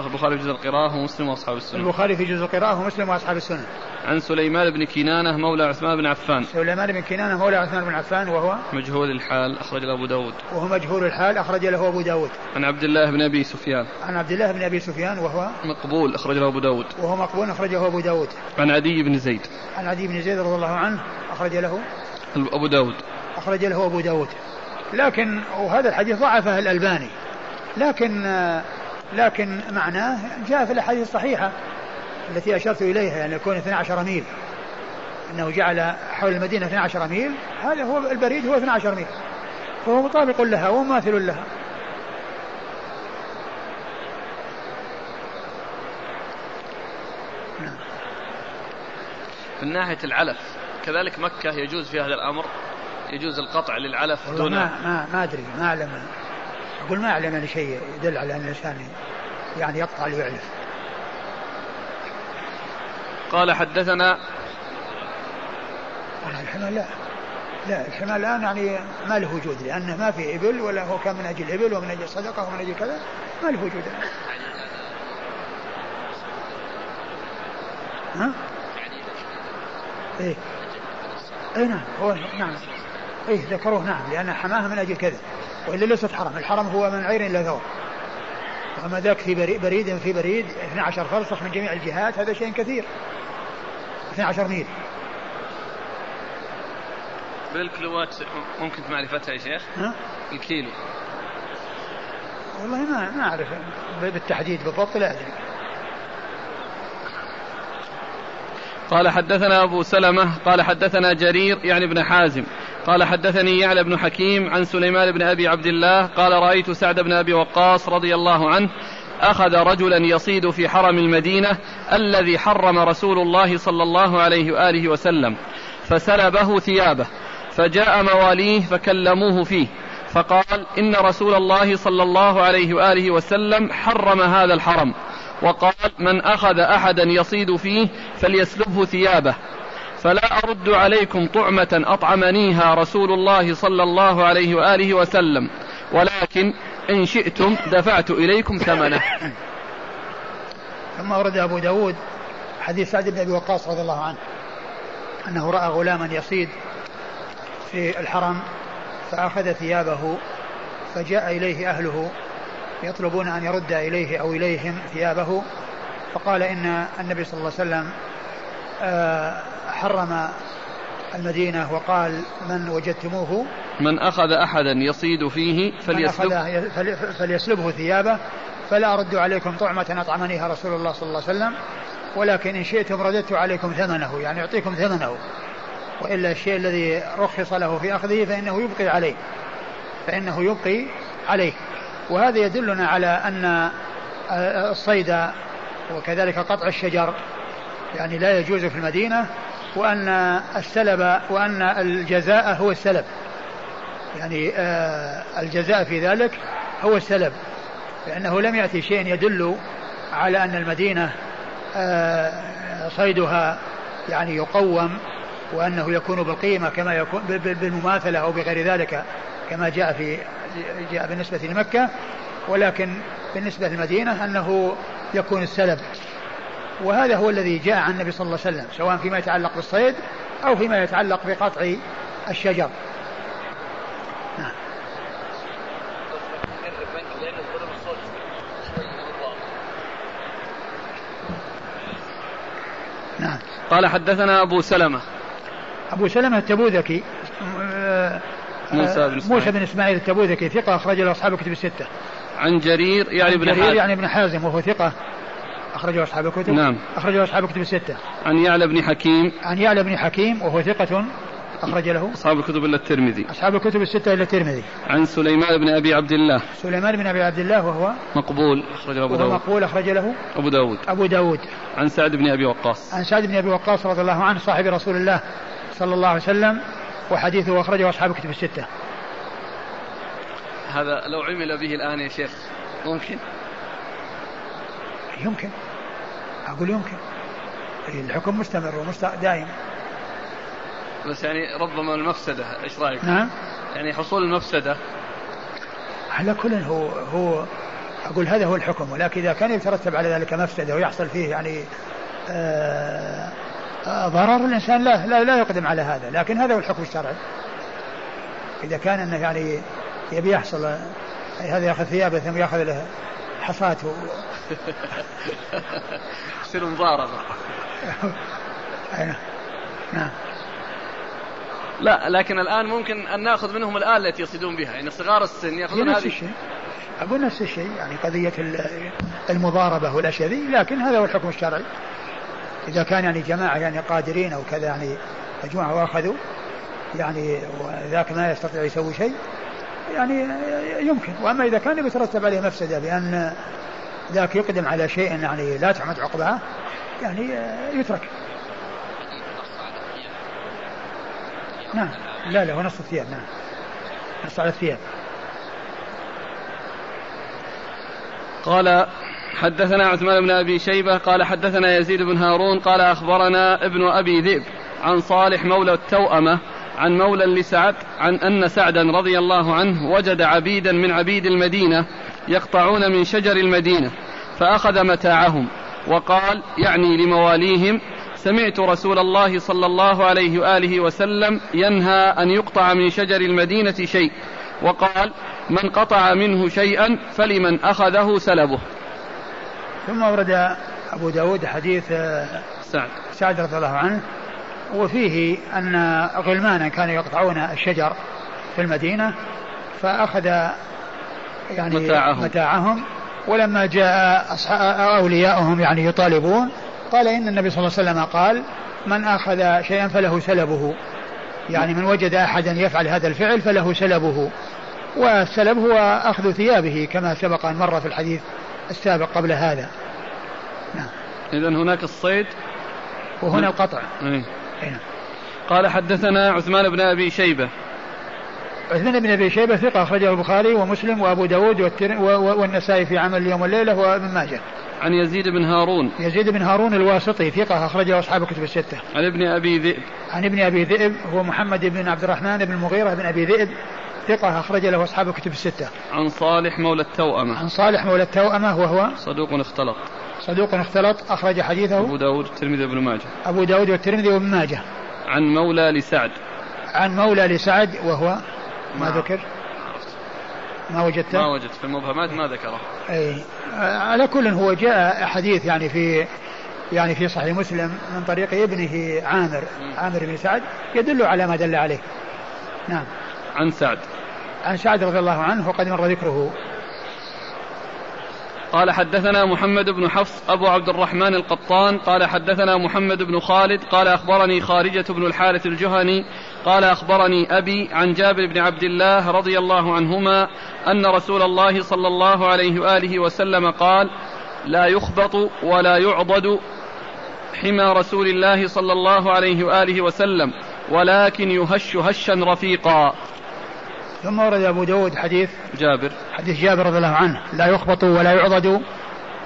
[SPEAKER 1] البخاري في جزء القراءة ومسلم وأصحاب السنة.
[SPEAKER 2] البخاري في جزء القراءة ومسلم وأصحاب السنة.
[SPEAKER 1] عن سليمان بن كنانة مولى عثمان بن عفان.
[SPEAKER 2] سليمان بن كنانة مولى عثمان بن عفان وهو
[SPEAKER 1] مجهول الحال أخرج له أبو داود.
[SPEAKER 2] وهو مجهول الحال أخرج له أبو داود.
[SPEAKER 1] عن عبد الله بن أبي سفيان.
[SPEAKER 2] عن عبد الله بن أبي سفيان وهو
[SPEAKER 1] مقبول أخرج له أبو داود.
[SPEAKER 2] وهو مقبول أخرجه أبو داود.
[SPEAKER 1] عن عدي بن زيد.
[SPEAKER 2] عن عدي بن زيد رضي الله عنه أخرج له
[SPEAKER 1] أبو داود.
[SPEAKER 2] أخرج له أبو داود. لكن وهذا الحديث ضعفه الألباني. لكن لكن معناه جاء في الأحاديث الصحيحة التي أشرت إليها يعني يكون 12 ميل. أنه جعل حول المدينة 12 ميل. هذا هو البريد هو 12 ميل. فهو مطابق لها ومماثل لها.
[SPEAKER 1] نعم. من ناحية العلف كذلك مكة يجوز في هذا الأمر يجوز القطع للعلف
[SPEAKER 2] دون ما ما, ما أدري ما أعلم. أقول ما أعلم أنا شيء يدل على أن الإنسان يعني يقطع ليعلف
[SPEAKER 1] قال حدثنا
[SPEAKER 2] الحمى لا لا الحمى الآن يعني ما له وجود لأنه ما في إبل ولا هو كان من أجل إبل ومن أجل صدقة ومن أجل كذا ما له وجود. الان ها؟ إيه. اي نعم هو نعم. إيه ذكروه نعم لأن حماها من أجل كذا. وإلا ليست حرم الحرم هو من عير إلى ثور اما ذاك في بريد في بريد 12 فرسخ من جميع الجهات هذا شيء كثير. 12 ميل.
[SPEAKER 1] بالكيلوات ممكن معرفتها يا شيخ؟ ها؟ الكيلو
[SPEAKER 2] والله ما ما أعرف. بالتحديد بالضبط لا أدري.
[SPEAKER 1] قال حدثنا أبو سلمة قال حدثنا جرير يعني ابن حازم قال حدثني يعلى بن حكيم عن سليمان بن أبي عبد الله قال رأيت سعد بن أبي وقاص رضي الله عنه أخذ رجلا يصيد في حرم المدينة الذي حرم رسول الله صلى الله عليه وآله وسلم فسلبه ثيابه فجاء مواليه فكلموه فيه فقال إن رسول الله صلى الله عليه وآله وسلم حرم هذا الحرم. وقال من أخذ أحدا يصيد فيه فليسلبه ثيابه. فلا أرد عليكم طعمة أطعمنيها رسول الله صلى الله عليه وآله وسلم ولكن إن شئتم دفعت إليكم ثمنه.
[SPEAKER 2] ثم ورد أبو داود حديث سعد بن أبي وقاص رضي الله عنه أنه رأى غلاما يصيد في الحرم فأخذ ثيابه فجاء إليه أهله يطلبون أن يرد إليه أو إليهم ثيابه فقال إن النبي صلى الله عليه وسلم آه، حرم المدينة وقال من وجدتموه؟
[SPEAKER 1] من أخذ أحدا يصيد فيه
[SPEAKER 2] فليسلب فليسلبه. ثيابه. فلا أرد عليكم طعمة أطعمنيها رسول الله صلى الله عليه وسلم ولكن إن شئتم رددت عليكم ثمنه يعني أعطيكم ثمنه. وإلا الشيء الذي رخص له في أخذه فإنه يبقي عليه فإنه يبقي عليه. وهذا يدلنا على أن الصيد وكذلك قطع الشجر يعني لا يجوز في المدينة وأن السلب وأن الجزاء هو السلب. يعني آه، الجزاء في ذلك هو السلب لأنه لم يأتي شيء يدل على أن المدينة آه، صيدها يعني يقوم وأنه يكون بالقيمة كما يكون بالمماثلة أو بغير ذلك. كما جاء في جاء بالنسبة لمكة ولكن بالنسبة للمدينة أنه يكون السلب. وهذا هو الذي جاء عن النبي صلى الله عليه وسلم سواء فيما يتعلق بالصيد أو فيما يتعلق بقطع الشجر. نعم.
[SPEAKER 1] نعم. قال حدثنا أبو سلمة.
[SPEAKER 2] أبو سلمة التبوذكي موسى بن إسماعيل. موسى بن إسماعيل التبوذكي ثقة أخرج له أصحاب الكتب الستة.
[SPEAKER 1] عن جرير يعني ابن
[SPEAKER 2] جرير يعني ابن حازم وهو ثقة أخرجه أصحاب الكتب.
[SPEAKER 1] نعم.
[SPEAKER 2] أخرجه أصحاب الكتب الستة.
[SPEAKER 1] عن يعلى بن حكيم.
[SPEAKER 2] عن يعلى بن حكيم وهو ثقة أخرج له.
[SPEAKER 1] أصحاب الكتب إلا الترمذي.
[SPEAKER 2] أصحاب الكتب الستة إلا الترمذي.
[SPEAKER 1] عن سليمان بن أبي عبد الله.
[SPEAKER 2] سليمان بن أبي عبد الله وهو
[SPEAKER 1] مقبول أخرج أبو داود.
[SPEAKER 2] مقبول أخرج له.
[SPEAKER 1] أبو داود.
[SPEAKER 2] أبو داود.
[SPEAKER 1] عن سعد بن أبي وقاص.
[SPEAKER 2] عن سعد بن أبي وقاص رضي الله عنه صاحب رسول الله صلى الله عليه وسلم. وحديثه أخرجه أصحاب الكتب الستة.
[SPEAKER 1] هذا لو عمل به الآن يا شيخ ممكن؟
[SPEAKER 2] يمكن. أقول يمكن. الحكم مستمر ودائم
[SPEAKER 1] بس يعني ربما المفسدة إيش رأيك؟
[SPEAKER 2] نعم.
[SPEAKER 1] يعني حصول المفسدة.
[SPEAKER 2] على كل هو هو أقول هذا هو الحكم ولكن إذا كان يترتب على ذلك مفسدة ويحصل فيه يعني آه ضرر الإنسان لا, لا لا يقدم على هذا لكن هذا هو الحكم الشرعي. إذا كان انه يعني يبي يحصل هذا ياخذ ثيابه ثم يأخذ له حصاة [laughs]
[SPEAKER 1] يصير مضاربة. [laughs]
[SPEAKER 2] نعم.
[SPEAKER 1] لا لكن الآن ممكن أن نأخذ منهم الآلة التي يصيدون بها يعني صغار السن يأخذون
[SPEAKER 2] نفس الشيء. أقول نفس الشيء يعني قضية المضاربة والأشياء ذي لكن هذا هو الحكم الشرعي. إذا كان يعني جماعة يعني قادرين أو كذا يعني مجموعة وأخذوا يعني وذاك ما يستطيع يسوي شيء يعني يمكن. وأما إذا كان يترتب عليه مفسدة بأن ذاك يقدم على شيء يعني لا تعمد عقباه يعني يترك. نعم. لا لا هو نص الثياب نعم. نص على الثياب.
[SPEAKER 1] قال حدثنا عثمان بن أبي شيبة قال حدثنا يزيد بن هارون قال أخبرنا ابن أبي ذئب عن صالح مولى التوأمة عن مولى لسعد عن أن سعدا رضي الله عنه وجد عبيدا من عبيد المدينة يقطعون من شجر المدينة فأخذ متاعهم وقال يعني لمواليهم سمعت رسول الله صلى الله عليه وآله وسلم ينهى أن يقطع من شجر المدينة شيء وقال من قطع منه شيئا فلمن أخذه سلبه
[SPEAKER 2] ثم ورد أبو داود حديث
[SPEAKER 1] سعد.
[SPEAKER 2] سعد رضي الله عنه وفيه أن غلمانا كانوا يقطعون الشجر في المدينة فأخذ يعني متاعهم, متاعهم ولما جاء أولياؤهم يعني يطالبون قال إن النبي صلى الله عليه وسلم قال من أخذ شيئا فله سلبه. يعني من وجد أحدا يفعل هذا الفعل فله سلبه والسلب هو أخذ ثيابه كما سبق أن مر في الحديث. السابق قبل هذا.
[SPEAKER 1] نعم. إذا هناك الصيد.
[SPEAKER 2] وهنا القطع.
[SPEAKER 1] إيه. نعم. قال حدثنا عثمان بن أبي شيبة.
[SPEAKER 2] عثمان بن أبي شيبة ثقة أخرجه البخاري ومسلم وأبو داود والنسائي في عمل اليوم والليلة وابن ماجه.
[SPEAKER 1] عن يزيد بن هارون.
[SPEAKER 2] يزيد بن هارون الواسطي ثقة أخرجه أصحاب الكتب الستة.
[SPEAKER 1] عن ابن أبي ذئب.
[SPEAKER 2] عن ابن أبي ذئب هو محمد بن عبد الرحمن بن المغيرة بن أبي ذئب. ثقة أخرج له أصحاب الكتب الستة.
[SPEAKER 1] عن صالح مولى التوأمة.
[SPEAKER 2] عن صالح مولى التوأمة وهو
[SPEAKER 1] صدوق اختلط.
[SPEAKER 2] صدوق اختلط أخرج حديثه.
[SPEAKER 1] أبو داود والترمذي وابن ماجه.
[SPEAKER 2] أبو داود والترمذي وابن ماجه.
[SPEAKER 1] عن مولى لسعد.
[SPEAKER 2] عن مولى لسعد وهو ما ذكر؟ ما وجدته؟
[SPEAKER 1] ما وجدت في المبهمات ما ذكره.
[SPEAKER 2] أي على كل هو جاء حديث يعني في يعني في صحيح مسلم من طريق ابنه عامر. عامر بن سعد يدل على ما دل عليه. نعم.
[SPEAKER 1] عن سعد.
[SPEAKER 2] عن سعد رضي الله عنه وقد مر ذكره.
[SPEAKER 1] قال حدثنا محمد بن حفص أبو عبد الرحمن القطان قال حدثنا محمد بن خالد قال أخبرني خارجة بن الحارث الجهني قال أخبرني أبي عن جابر بن عبد الله رضي الله عنهما أن رسول الله صلى الله عليه وآله وسلم قال لا يخبط ولا يعضد حمى رسول الله صلى الله عليه وآله وسلم ولكن يهش هشا رفيقا.
[SPEAKER 2] ثم ورد أبو داود حديث
[SPEAKER 1] جابر.
[SPEAKER 2] حديث جابر رضي الله عنه. لا يخبط ولا يعضد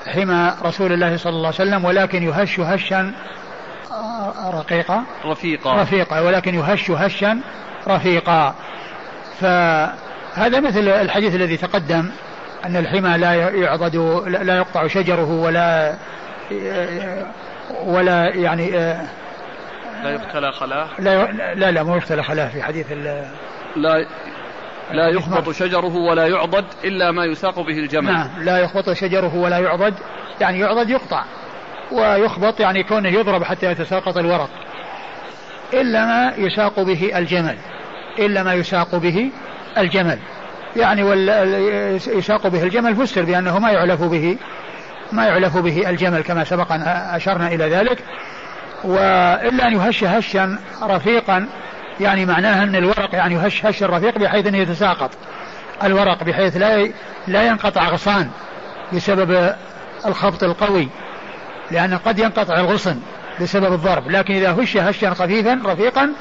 [SPEAKER 2] حمى رسول الله صلى الله عليه وسلم ولكن يهش هشا رقيقا.
[SPEAKER 1] رفيقا.
[SPEAKER 2] رفيقا ولكن يهش هشا رفيقا. فهذا مثل الحديث الذي تقدم أن الحمى لا يعضد لا يقطع شجره ولا ولا يعني
[SPEAKER 1] لا يقتلى خلاه.
[SPEAKER 2] لا لا لا ما يقتلى خلاه في حديث
[SPEAKER 1] لا لا يخبط شجره ولا يعضد إلا ما يساق به الجمل.
[SPEAKER 2] نعم لا يخبط شجره ولا يعضد. يعني يعضد يقطع ويخبط يعني كونه يضرب حتى يتساقط الورق. إلا ما يساق به الجمل إلا ما يساق به الجمل. يعني يساق به الجمل فسر بأنه ما يعلف به ما يعلف به الجمل كما سبق أن أشرنا إلى ذلك. وإلا أن يهش هشا رفيقا يعني معناها أن الورق يعني يهش هش رفيق بحيث أنه يتساقط. الورق بحيث لا لا ينقطع غصان بسبب الخبط القوي لأن قد ينقطع الغصن بسبب الضرب. لكن إذا هش هشا خفيفا رفيقا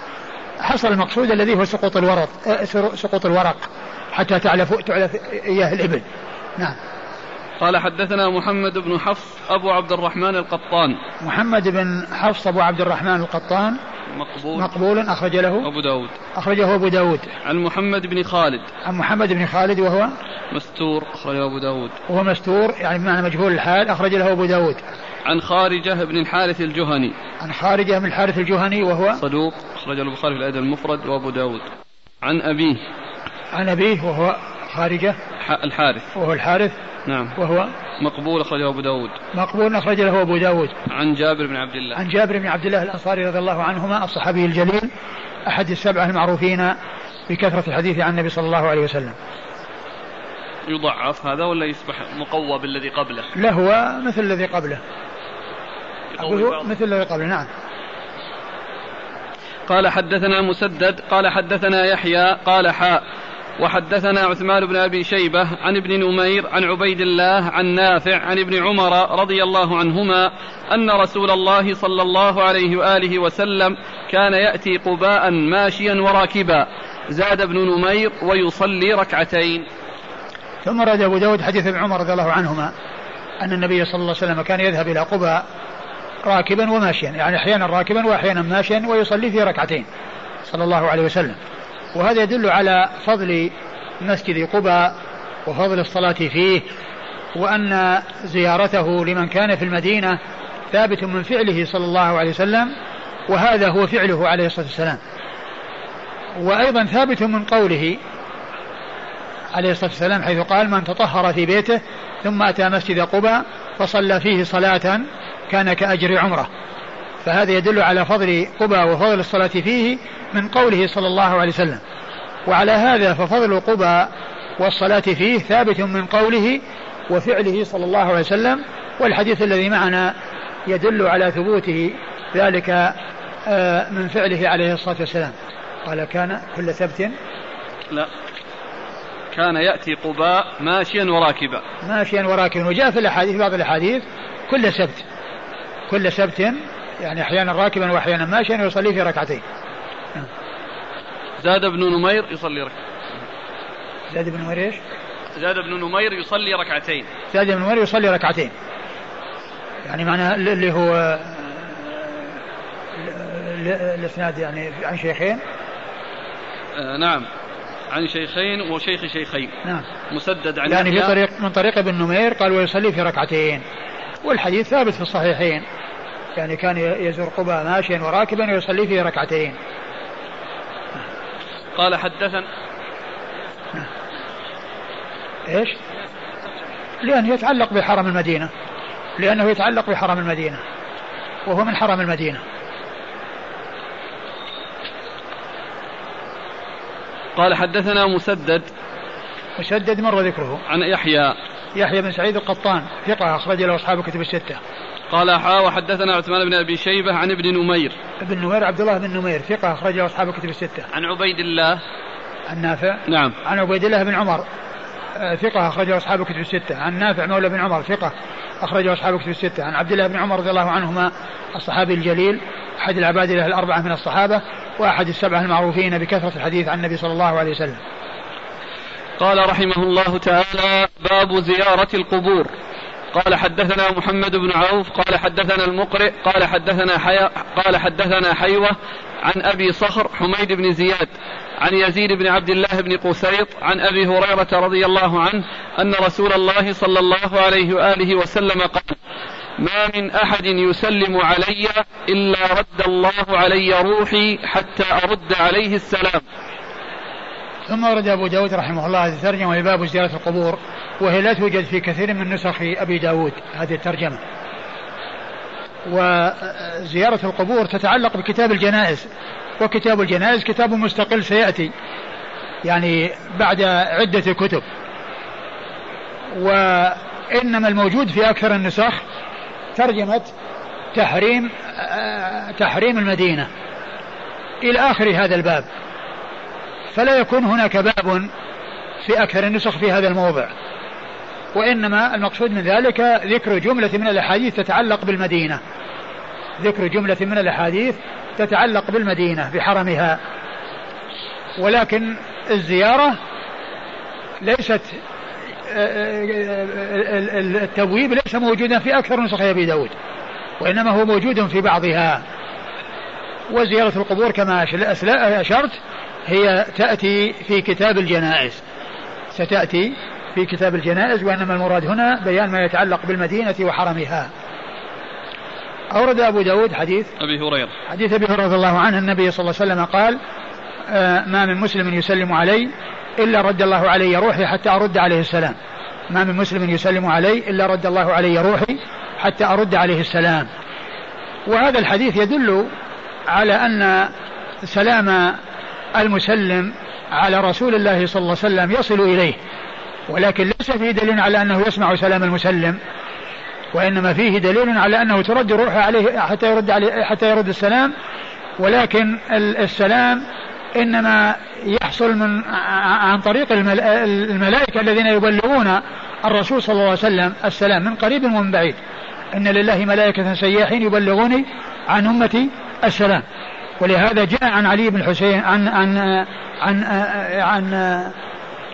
[SPEAKER 2] حصل المقصود الذي هو سقوط الورق آه، سقوط الورق حتى تعلف تعلف إياه الإبل. نعم.
[SPEAKER 1] قال حدثنا محمد بن حفص أبو عبد الرحمن القطان.
[SPEAKER 2] محمد بن حفص أبو عبد الرحمن القطان
[SPEAKER 1] مقبول.
[SPEAKER 2] مقبول أخرج له.
[SPEAKER 1] أبو داود.
[SPEAKER 2] أخرجه أبو داود.
[SPEAKER 1] عن محمد بن خالد.
[SPEAKER 2] عن محمد بن خالد وهو
[SPEAKER 1] مستور أخرجه أبو داود.
[SPEAKER 2] وهو مستور يعني بمعنى مجهول الحال أخرج له أبو داود.
[SPEAKER 1] عن خارجة بن الحارث الجهني.
[SPEAKER 2] عن خارجة بن الحارث الجهني وهو
[SPEAKER 1] صدوق أخرج البخاري في الأدب المفرد وأبو داود. عن أبيه.
[SPEAKER 2] عن أبيه وهو خارجة
[SPEAKER 1] الحارث.
[SPEAKER 2] وهو الحارث.
[SPEAKER 1] نعم.
[SPEAKER 2] وهو
[SPEAKER 1] مقبول أخرجه أبو داود.
[SPEAKER 2] مقبول أخرج له أبو داود.
[SPEAKER 1] عن جابر بن عبد الله.
[SPEAKER 2] عن جابر بن عبد الله الأنصاري رضي الله عنهما الصحابي الجليل أحد السبعة المعروفين بكثرة الحديث عن النبي صلى الله عليه وسلم.
[SPEAKER 1] يضعف هذا ولا يصبح مقوى بالذي قبله؟
[SPEAKER 2] لا هو مثل الذي قبله. مثل الذي قبله نعم.
[SPEAKER 1] قال حدثنا مسدد قال حدثنا يحيى قال حاء وحدثنا عثمان بن أبي شيبة عن ابن نمير عن عبيد الله عن نافع عن ابن عمر رضي الله عنهما أن رسول الله صلى الله عليه وآله وسلم كان يأتي قباء ماشيا وراكبا. زاد ابن نمير ويصلي ركعتين.
[SPEAKER 2] ثم رد أبو داود حديث ابن عمر رضي الله عنهما أن النبي صلى الله عليه وسلم كان يذهب إلى قباء راكبا وماشيا يعني أحيانا راكبا وأحيانا ماشيا ويصلي في ركعتين صلى الله عليه وسلم. وهذا يدل على فضل مسجد قباء وفضل الصلاة فيه وأن زيارته لمن كان في المدينة ثابت من فعله صلى الله عليه وسلم وهذا هو فعله عليه الصلاة والسلام. وأيضا ثابت من قوله عليه الصلاة والسلام حيث قال من تطهر في بيته ثم أتى مسجد قباء فصلى فيه صلاة كان كأجر عمرة. فهذا يدل على فضل قباء وفضل الصلاة فيه من قوله صلى الله عليه وسلم. وعلى هذا ففضل قباء والصلاة فيه ثابت من قوله وفعله صلى الله عليه وسلم والحديث الذي معنا يدل على ثبوته ذلك آه، من فعله عليه الصلاة والسلام. قال كان كل سبت
[SPEAKER 1] لا. كان يأتي قباء ماشيا وراكبا.
[SPEAKER 2] ماشيا وراكبا. وجاء في الأحاديث بعض الأحاديث كل سبت كل سبت يعني أحيانا راكبا وأحيانا ماشيا ويصلي في ركعتين.
[SPEAKER 1] زاد بن نمير يصلي ركعتين.
[SPEAKER 2] زاد بن نمير إيش؟
[SPEAKER 1] زاد بن نمير يصلي ركعتين.
[SPEAKER 2] زاد بن نمير يصلي ركعتين. يعني معنى اللي هو الاسناد يعني عن شيخين.
[SPEAKER 1] آه نعم. عن شيخين وشيخ شيخين.
[SPEAKER 2] نعم.
[SPEAKER 1] مسدد عن
[SPEAKER 2] يعني في طريق من طريق ابن نمير قال ويصلي في ركعتين. والحديث ثابت في الصحيحين. يعني كان يزور قباء ماشيا وراكبا ويصلي في ركعتين.
[SPEAKER 1] قال حدثنا
[SPEAKER 2] إيش؟ لأنه يتعلق بحرم المدينة. لأنه يتعلق بحرم المدينة. وهو من حرم المدينة.
[SPEAKER 1] قال حدثنا مسدد
[SPEAKER 2] مسدد مر ذكره.
[SPEAKER 1] عن يحيى.
[SPEAKER 2] يحيى بن سعيد القطان ثقة أخرج له أصحاب الكتب الستة.
[SPEAKER 1] قال حا وحدثنا عثمان بن أبي شيبة عن ابن نمير.
[SPEAKER 2] ابن نمير عبد الله بن نمير ثقة أخرجه أصحاب الكتب الستة.
[SPEAKER 1] عن عبيد الله.
[SPEAKER 2] عن نافع.
[SPEAKER 1] نعم.
[SPEAKER 2] عن عبيد الله بن عمر آه، ثقة أخرجه أصحاب الكتب الستة، عن نافع مولى بن عمر ثقة أخرجه أصحاب الكتب الستة، عن عبد الله بن عمر رضي الله عنهما الصحابي الجليل أحد العباد له الأربعة من الصحابة وأحد السبعة المعروفين بكثرة الحديث عن النبي صلى الله عليه وسلم.
[SPEAKER 1] قال رحمه الله تعالى باب زيارة القبور. قال حدثنا محمد بن عوف قال حدثنا المقرئ قال حدثنا حي... قال حدثنا حيوة عن أبي صخر حميد بن زياد عن يزيد بن عبد الله بن قسيط عن أبي هريرة رضي الله عنه أن رسول الله صلى الله عليه وآله وسلم قال ما من أحد يسلم علي إلا رد الله علي روحي حتى أرد عليه السلام.
[SPEAKER 2] ثم ورد أبو داود رحمه الله هذه الترجمة وهي باب زيارة القبور وهي لا توجد في كثير من نسخ أبي داود هذه الترجمة. وزيارة القبور تتعلق بكتاب الجنائز وكتاب الجنائز كتاب مستقل سيأتي يعني بعد عدة كتب. وإنما الموجود في أكثر النسخ ترجمة تحريم تحريم المدينة. إلى آخر هذا الباب. فلا يكون هناك باب في أكثر النسخ في هذا الموضع. وإنما المقصود من ذلك ذكر جملة من الأحاديث تتعلق بالمدينة. ذكر جملة من الأحاديث تتعلق بالمدينة بحرمها. ولكن الزيارة ليست التبويب ليس موجودا في أكثر نسخ أبي داود وإنما هو موجود في بعضها. وزيارة القبور كما أشرت هي تأتي في كتاب الجنائز. ستأتي في كتاب الجنائز وإنما المراد هنا بيان ما يتعلق بالمدينة وحرمها. أورد أبو داود حديث.
[SPEAKER 1] أبي هريرة.
[SPEAKER 2] حديث أبي هريرة رضي الله عنه النبي صلى الله عليه وسلم قال آه ما من مسلم يسلم علي إلا رد الله علي روحي حتى أرد عليه السلام. ما من مسلم يسلم علي إلا رد الله علي روحي حتى أرد عليه السلام. وهذا الحديث يدل على أن سلام المسلم على رسول الله صلى الله عليه وسلم يصل إليه ولكن ليس فيه دليل على أنه يسمع سلام المسلم وإنما فيه دليل على أنه ترد روحه عليه حتى يرد عليه حتى يرد السلام ولكن السلام إنما يحصل من عن طريق الملائكة الذين يبلغون الرسول صلى الله عليه وسلم السلام من قريب ومن بعيد. إن لله ملائكة سياحين يبلغوني عن أمتي السلام. ولهذا جاء عن علي بن الحسين عن عن عن, عن, عن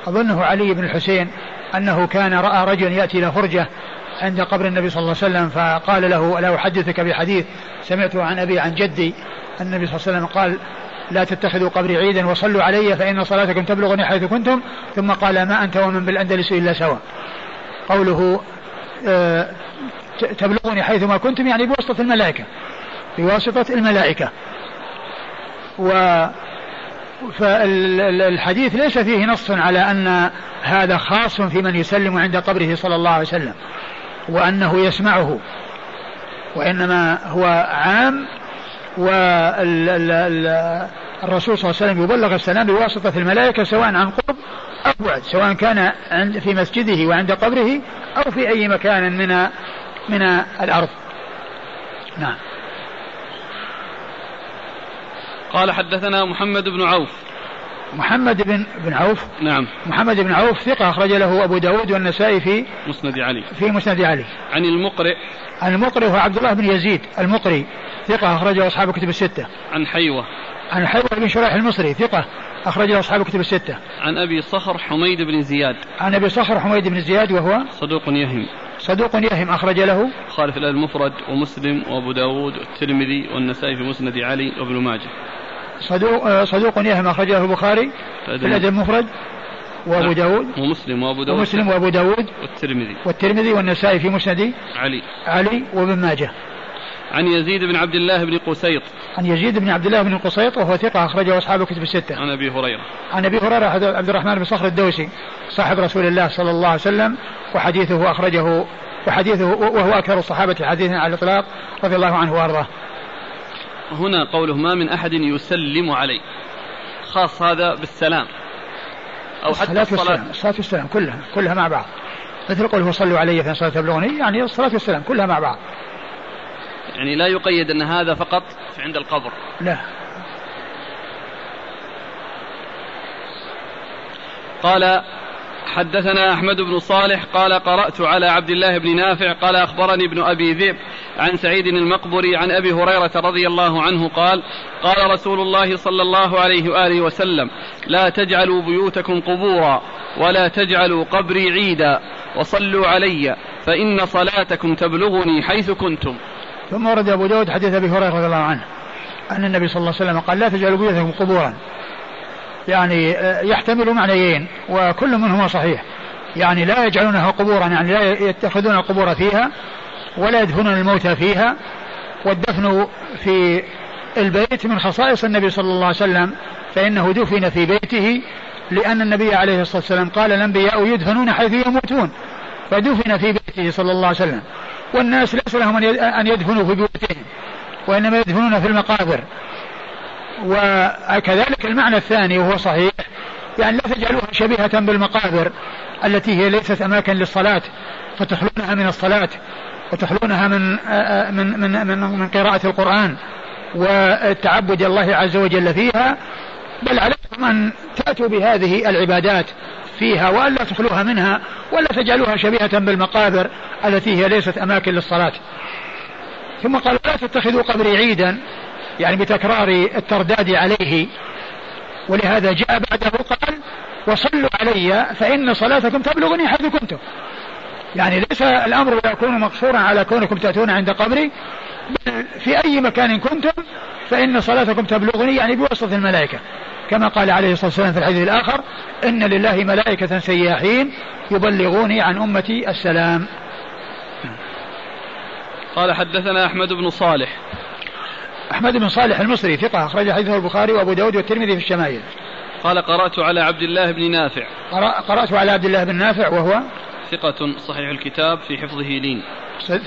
[SPEAKER 2] أظنه علي بن الحسين أنه كان رأى رجلا يأتي إلى فرجة عند قبر النبي صلى الله عليه وسلم فقال له ألا أحدثك بحديث؟ سمعته عن أبي عن جدي النبي صلى الله عليه وسلم قال لا تتخذوا قبري عيدا وصلوا علي فإن صلاتكم تبلغني حيث كنتم. ثم قال ما أنت ومن بالأندلس إلا سواء قوله آه، تبلغني حيثما كنتم يعني بواسطة الملائكة بواسطة الملائكة. و فالحديث ليس فيه نص على أن هذا خاص في من يسلم عند قبره صلى الله عليه وسلم وأنه يسمعه وإنما هو عام والرسول صلى الله عليه وسلم يبلغ السلام بواسطة الملائكة سواء عن قرب أو بعد سواء كان في مسجده وعند قبره أو في أي مكان من من الأرض. نعم.
[SPEAKER 1] قال حدثنا محمد بن عوف.
[SPEAKER 2] محمد بن بن عوف؟
[SPEAKER 1] نعم.
[SPEAKER 2] محمد بن عوف ثقة أخرج له أبو داود والنسائي في
[SPEAKER 1] مسند علي.
[SPEAKER 2] في مسند علي.
[SPEAKER 1] عن المقرئ.
[SPEAKER 2] عن المقرئ هو عبد الله بن يزيد المقري ثقة أخرجه أصحاب الكتب الستة.
[SPEAKER 1] عن حيوة.
[SPEAKER 2] عن حيوة بن شريح المصري ثقة أخرجه أصحاب الكتب الستة.
[SPEAKER 1] عن أبي صخر حميد بن زياد.
[SPEAKER 2] عن أبي صخر حميد بن زياد وهو
[SPEAKER 1] صدوق يهم.
[SPEAKER 2] صدوق يهم أخرج له
[SPEAKER 1] خالف الأدب المفرد ومسلم وأبو داود والترمذي والنسائي في مسند علي وابن ماجه.
[SPEAKER 2] صدوق آه، صدوق يهم أخرج له البخاري في الأدب المفرد وأبو. داود.
[SPEAKER 1] ومسلم وأبو داود.
[SPEAKER 2] ومسلم وأبو داود.
[SPEAKER 1] والترمذي.
[SPEAKER 2] والترمذي والنسائي في مسند
[SPEAKER 1] علي.
[SPEAKER 2] علي وابن ماجه.
[SPEAKER 1] عن يزيد بن عبد الله بن قسيط.
[SPEAKER 2] عن يزيد بن عبد الله بن القسيط وهو ثقة أخرجه أصحاب الكتب الستة.
[SPEAKER 1] عن أبي هريرة.
[SPEAKER 2] عن أبي هريرة عبد الرحمن بن صخر الدوسي صاحب رسول الله صلى الله عليه وسلم وحديثه أخرجه وحديثه وهو أكثر الصحابة حديثا على الإطلاق رضي الله عنه وأرضاه.
[SPEAKER 1] هنا قوله ما من أحد يسلم علي. خاص هذا بالسلام. أو حتى
[SPEAKER 2] الصلاة والسلام الصلاة. والسلام كلها كلها مع بعض. مثل قوله صلوا علي في صلاة تبلغني يعني الصلاة والسلام كلها مع بعض.
[SPEAKER 1] يعني لا يقيد أن هذا فقط عند القبر.
[SPEAKER 2] لا.
[SPEAKER 1] قال حدثنا أحمد بن صالح قال قرأت على عبد الله بن نافع قال أخبرني ابن أبي ذئب عن سعيد المقبري عن أبي هريرة رضي الله عنه قال قال رسول الله صلى الله عليه وآله وسلم لا تجعلوا بيوتكم قبورا ولا تجعلوا قبري عيدا وصلوا علي فإن صلاتكم تبلغني حيث كنتم.
[SPEAKER 2] ثم ورد أبو داود حديث أبي هريرة رضي الله عنه أن النبي صلى الله عليه وسلم قال لا تجعلوا بيوتكم قبورا. يعني آه، يحتمل معنيين وكل منهما صحيح. يعني لا يجعلونها قبورا يعني لا يتخذون القبور فيها ولا يدفنون الموتى فيها. والدفن في البيت من خصائص النبي صلى الله عليه وسلم فإنه دفن في بيته لأن النبي عليه الصلاة والسلام قال الأنبياء يدفنون حيث يموتون. فدفن في بيته صلى الله عليه وسلم. والناس ليس لهم أن يدفنوا في بيوتهم وإنما يدفنون في المقابر. وكذلك المعنى الثاني وهو صحيح يعني لا تجعلوها شبيهة بالمقابر التي هي ليست أماكن للصلاة فتخلونها من الصلاة وتخلونها من من من من, من قراءة القرآن والتعبد الله عز وجل فيها بل عليكم أن تأتوا بهذه العبادات فيها وألا تخلوها منها ولا تجعلوها شبيهة بالمقابر التي هي ليست أماكن للصلاة. ثم قال لا تتخذوا قبري عيدا يعني بتكرار الترداد عليه. ولهذا جاء بعده قال وصلوا علي فإن صلاتكم تبلغني حيث كنتم. يعني ليس الأمر يكون مقصورا على كونكم تأتون عند قبري بل في أي مكان كنتم فإن صلاتكم تبلغني يعني بواسطة الملائكة. كما قال عليه الصلاة والسلام في الحديث الآخر إن لله ملائكة سياحين يبلغوني عن أمتي السلام.
[SPEAKER 1] قال حدثنا أحمد بن صالح
[SPEAKER 2] أحمد بن صالح المصري ثقة أخرج حديثه البخاري وأبو داود والترمذي في الشمائل.
[SPEAKER 1] قال قرأت على عبد الله بن نافع.
[SPEAKER 2] قرأت على عبد الله بن نافع وهو؟
[SPEAKER 1] ثقة صحيح الكتاب في حفظه لين.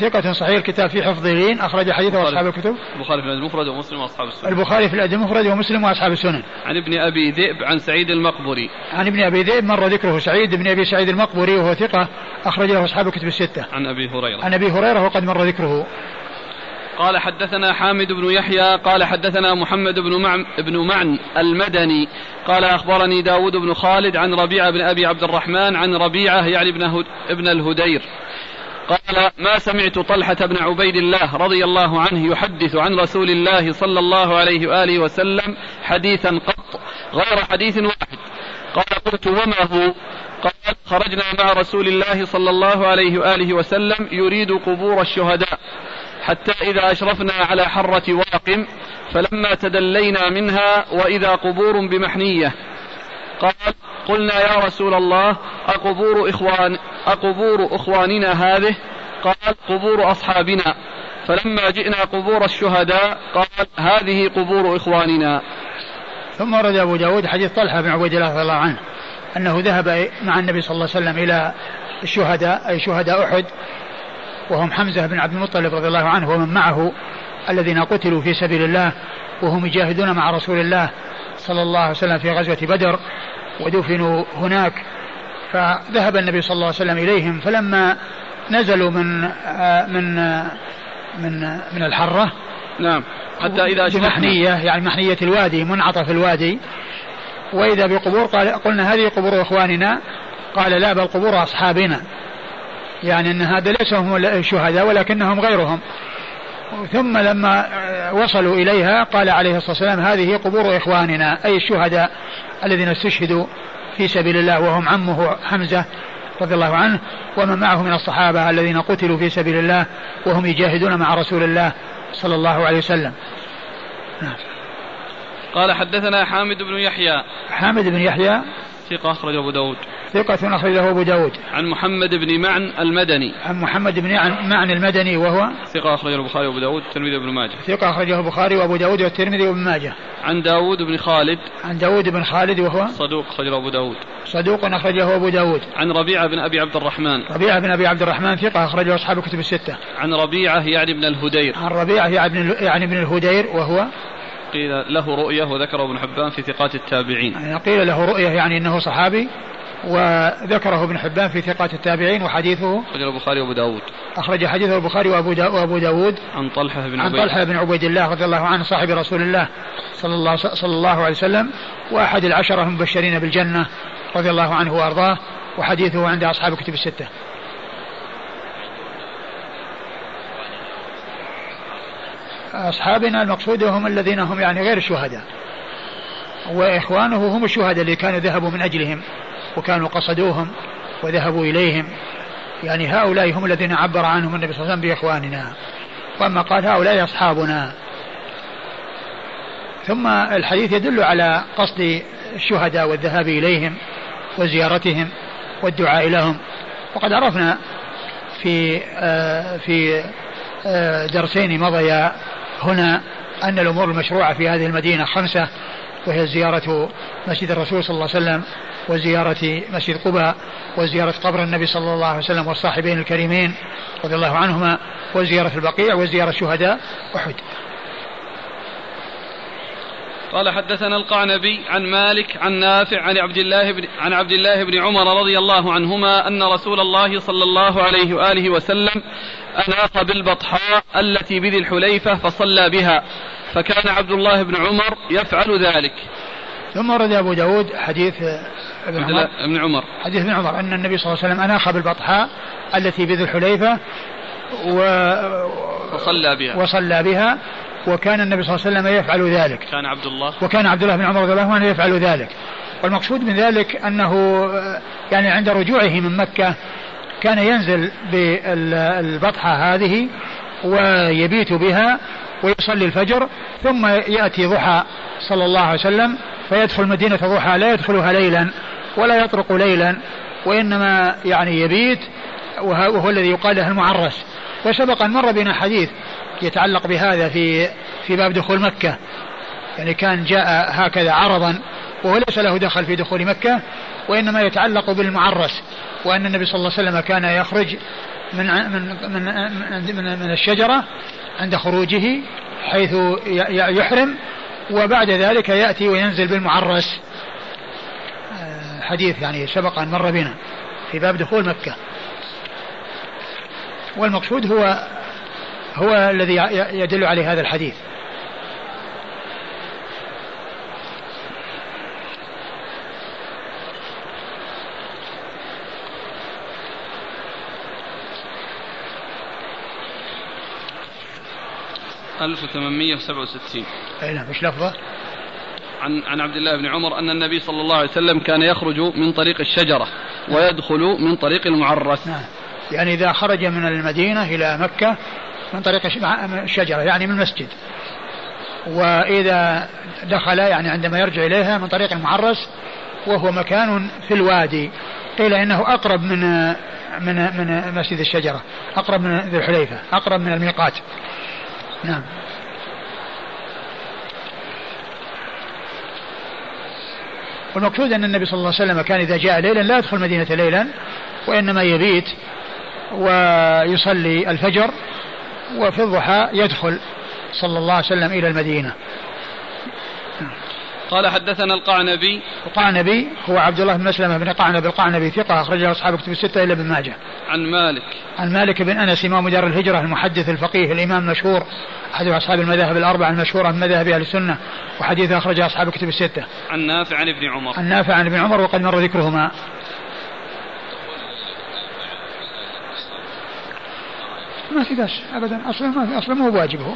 [SPEAKER 2] ثقة صحيح الكتاب في حفظه لين أخرج حديثه أصحاب الكتب.
[SPEAKER 1] البخاري في المفرد ومسلم وأصحاب السنن
[SPEAKER 2] البخاري في الأدب المفرد ومسلم وأصحاب السنن
[SPEAKER 1] عن ابن أبي ذئب عن سعيد المقبري.
[SPEAKER 2] عن ابن أبي ذئب مر ذكره سعيد بن أبي سعيد المقبري وهو ثقة أخرج له أصحاب الكتب الستة.
[SPEAKER 1] عن أبي هريرة.
[SPEAKER 2] عن أبي هريرة وقد مر ذكره.
[SPEAKER 1] قال حدثنا حامد بن يحيى قال حدثنا محمد بن معن, بن معن المدني قال أخبرني داود بن خالد عن ربيعة بن أبي عبد الرحمن عن ربيعة يعني ابن, ابن الهدير. قال ما سمعت طلحة بن عبيد الله رضي الله عنه يحدث عن رسول الله صلى الله عليه وآله وسلم حديثا قط غير حديث واحد. قال قلت وما هو؟ قال خرجنا مع رسول الله صلى الله عليه وآله وسلم يريد قبور الشهداء. حتى إذا أشرفنا على حرة واقم فلما تدلينا منها وإذا قبور بمحنية. قال قلنا يا رسول الله أقبور إخوان أقبور إخواننا هذه؟ قال قبور أصحابنا. فلما جئنا قبور الشهداء قال هذه قبور إخواننا.
[SPEAKER 2] ثم ورد أبو داود حديث طلحة بن عبيد الله رضي الله عنه أنه ذهب مع النبي صلى الله عليه وسلم إلى الشهداء أي شهداء أحد وهم حمزة بن عبد المطلب رضي الله عنه ومن معه الذين قتلوا في سبيل الله وهم يجاهدون مع رسول الله صلى الله عليه وسلم في غزوة بدر ودفنوا هناك. فذهب النبي صلى الله عليه وسلم إليهم فلما نزلوا من من من من الحرة
[SPEAKER 1] نعم. حتى إذا أشرفنا
[SPEAKER 2] بمحنية يعني محنية الوادي منعطف الوادي. وإذا بقبور قال قلنا هذه قبور إخواننا؟ قال لا بل قبور أصحابنا. يعني أن هذا ليس هم الشهداء ولكنهم غيرهم. ثم لما وصلوا إليها قال عليه الصلاة والسلام هذه قبور إخواننا أي الشهداء الذين استشهدوا في سبيل الله وهم عمه حمزة رضي الله عنه ومن معه من الصحابة الذين قتلوا في سبيل الله وهم يجاهدون مع رسول الله صلى الله عليه وسلم.
[SPEAKER 1] نعم. قال حدثنا حامد بن يحيى.
[SPEAKER 2] حامد بن يحيى
[SPEAKER 1] ثقة أخرجه أبو داود.
[SPEAKER 2] ثقة أخرجه أبو داود.
[SPEAKER 1] عن محمد بن معن المدني.
[SPEAKER 2] عن محمد بن معن المدني وهو؟
[SPEAKER 1] ثقة أخرجه البخاري وأبو داود والترمذي وابن ماجه.
[SPEAKER 2] ثقة أخرجه البخاري وأبو داود والترمذي وابن ماجه.
[SPEAKER 1] عن داود بن خالد.
[SPEAKER 2] عن داود بن خالد وهو؟
[SPEAKER 1] صدوق أخرجه أبو داود.
[SPEAKER 2] صدوق أخرجه أبو داود.
[SPEAKER 1] عن ربيعة بن أبي عبد الرحمن.
[SPEAKER 2] ربيعة بن أبي عبد الرحمن ثقة أخرجه أصحاب الكتب الستة.
[SPEAKER 1] عن ربيعة يعني بن الهدير.
[SPEAKER 2] عن ربيعة يعني, يعني ابن الهدير وهو؟
[SPEAKER 1] قيل له رؤية وذكره ابن حبان في ثقات التابعين.
[SPEAKER 2] يعني قيل له رؤية يعني أنه صحابي وذكره ابن حبان في ثقات التابعين وحديثه
[SPEAKER 1] أخرجه البخاري وأبو داود.
[SPEAKER 2] أخرج حديثه البخاري وأبو, دا وأبو داود.
[SPEAKER 1] عن طلحة بن
[SPEAKER 2] عبيد. عن طلحة بن عبيد الله رضي الله عنه صاحب رسول الله صلى الله, صلى الله عليه وسلم وأحد العشرة المبشرين بالجنة رضي الله عنه وأرضاه وحديثه عند أصحاب الكتب الستة. أصحابنا المقصود هم الذين هم يعني غير الشهداء. وإخوانه هم الشهداء اللي كانوا ذهبوا من أجلهم وكانوا قصدوهم وذهبوا إليهم. يعني هؤلاء هم الذين عبر عنهم النبي صلى الله عليه وسلم بإخواننا. وأما قال هؤلاء أصحابنا. ثم الحديث يدل على قصد الشهداء والذهاب إليهم وزيارتهم والدعاء لهم. وقد عرفنا في آه في آه درسين مضيا هنا أن الأمور المشروعة في هذه المدينة خمسة وهي زيارة مسجد الرسول صلى الله عليه وسلم وزيارة مسجد قباء وزيارة قبر النبي صلى الله عليه وسلم والصاحبين الكريمين رضي الله عنهما وزيارة البقيع وزيارة شهداء أحد.
[SPEAKER 1] قال حدثنا القعنبي عن مالك عن نافع عن عبد الله بن عن عبد الله بن عمر رضي الله عنهما أن رسول الله صلى الله عليه وآله وسلم اناخ بالبطحاء التي بذي الحليفة فصلى بها فكان عبد الله بن عمر يفعل ذلك.
[SPEAKER 2] ثم ورد أبو داود حديث
[SPEAKER 1] ابن عمر. ابن عمر.
[SPEAKER 2] حديث ابن عمر أن النبي صلى الله عليه وسلم اناخ بالبطحاء التي بذي الحليفة و
[SPEAKER 1] وصلى بها.
[SPEAKER 2] وصلى بها. وكان النبي صلى الله عليه وسلم يفعل ذلك.
[SPEAKER 1] كان عبد الله.
[SPEAKER 2] وكان عبد الله بن عمر رضي الله عنه يفعل ذلك. والمقصود من ذلك أنه يعني عند رجوعه من مكة كان ينزل بالبطحة هذه ويبيت بها ويصلي الفجر ثم يأتي ضحى صلى الله عليه وسلم فيدخل مدينة ضحى لا يدخلها ليلا ولا يطرق ليلا وإنما يعني يبيت وهو الذي يقال له المعرس. وسبق أن مر بنا حديث يتعلق بهذا في في باب دخول مكة. يعني كان جاء هكذا عرضا وهو ليس له دخل في دخول مكة وإنما يتعلق بالمعرس وأن النبي صلى الله عليه وسلم كان يخرج من من من من, من الشجرة عند خروجه حيث يحرم وبعد ذلك يأتي وينزل بالمعرس. حديث يعني سبق أن مر بنا في باب دخول مكة. والمقصود هو هو الذي يدل عليه هذا الحديث.
[SPEAKER 1] ألف وثمانمية وسبعة وستين.
[SPEAKER 2] أي نعم إيش لفظه؟
[SPEAKER 1] عن عن عبد الله بن عمر أن النبي صلى الله عليه وسلم كان يخرج من طريق الشجرة ويدخل من طريق المعرس.
[SPEAKER 2] نعم. يعني إذا خرج من المدينة إلى مكة من طريق الشجرة يعني من المسجد. وإذا دخل يعني عندما يرجع إليها من طريق المعرس وهو مكان في الوادي. قيل إنه أقرب من من من مسجد الشجرة. أقرب من ذي الحليفة أقرب من الميقات. نعم. والمقصود أن النبي صلى الله عليه وسلم كان إذا جاء ليلا لا يدخل مدينة ليلا وإنما يبيت ويصلي الفجر. وفي الضحى يدخل صلى الله عليه وسلم إلى المدينة
[SPEAKER 1] قال حدثنا القعنبي
[SPEAKER 2] القعنبي هو عبد الله بن مسلمة بن قعنب القعنبي ثقة أخرج له أصحاب كتب الستة إلا ابن ماجه
[SPEAKER 1] عن مالك
[SPEAKER 2] عن مالك بن أنس إمام دار الهجرة المحدث الفقيه الإمام المشهور أحد أصحاب المذاهب الأربعة المشهورة من مذاهب أهل السنة وحديث اخرج أصحاب الكتب الستة.
[SPEAKER 1] عن نافع عن ابن عمر.
[SPEAKER 2] عن نافع عن ابن عمر وقد مر ذكرهما. ما بس ابدا. أصلا ما أصلا مو بواجب هو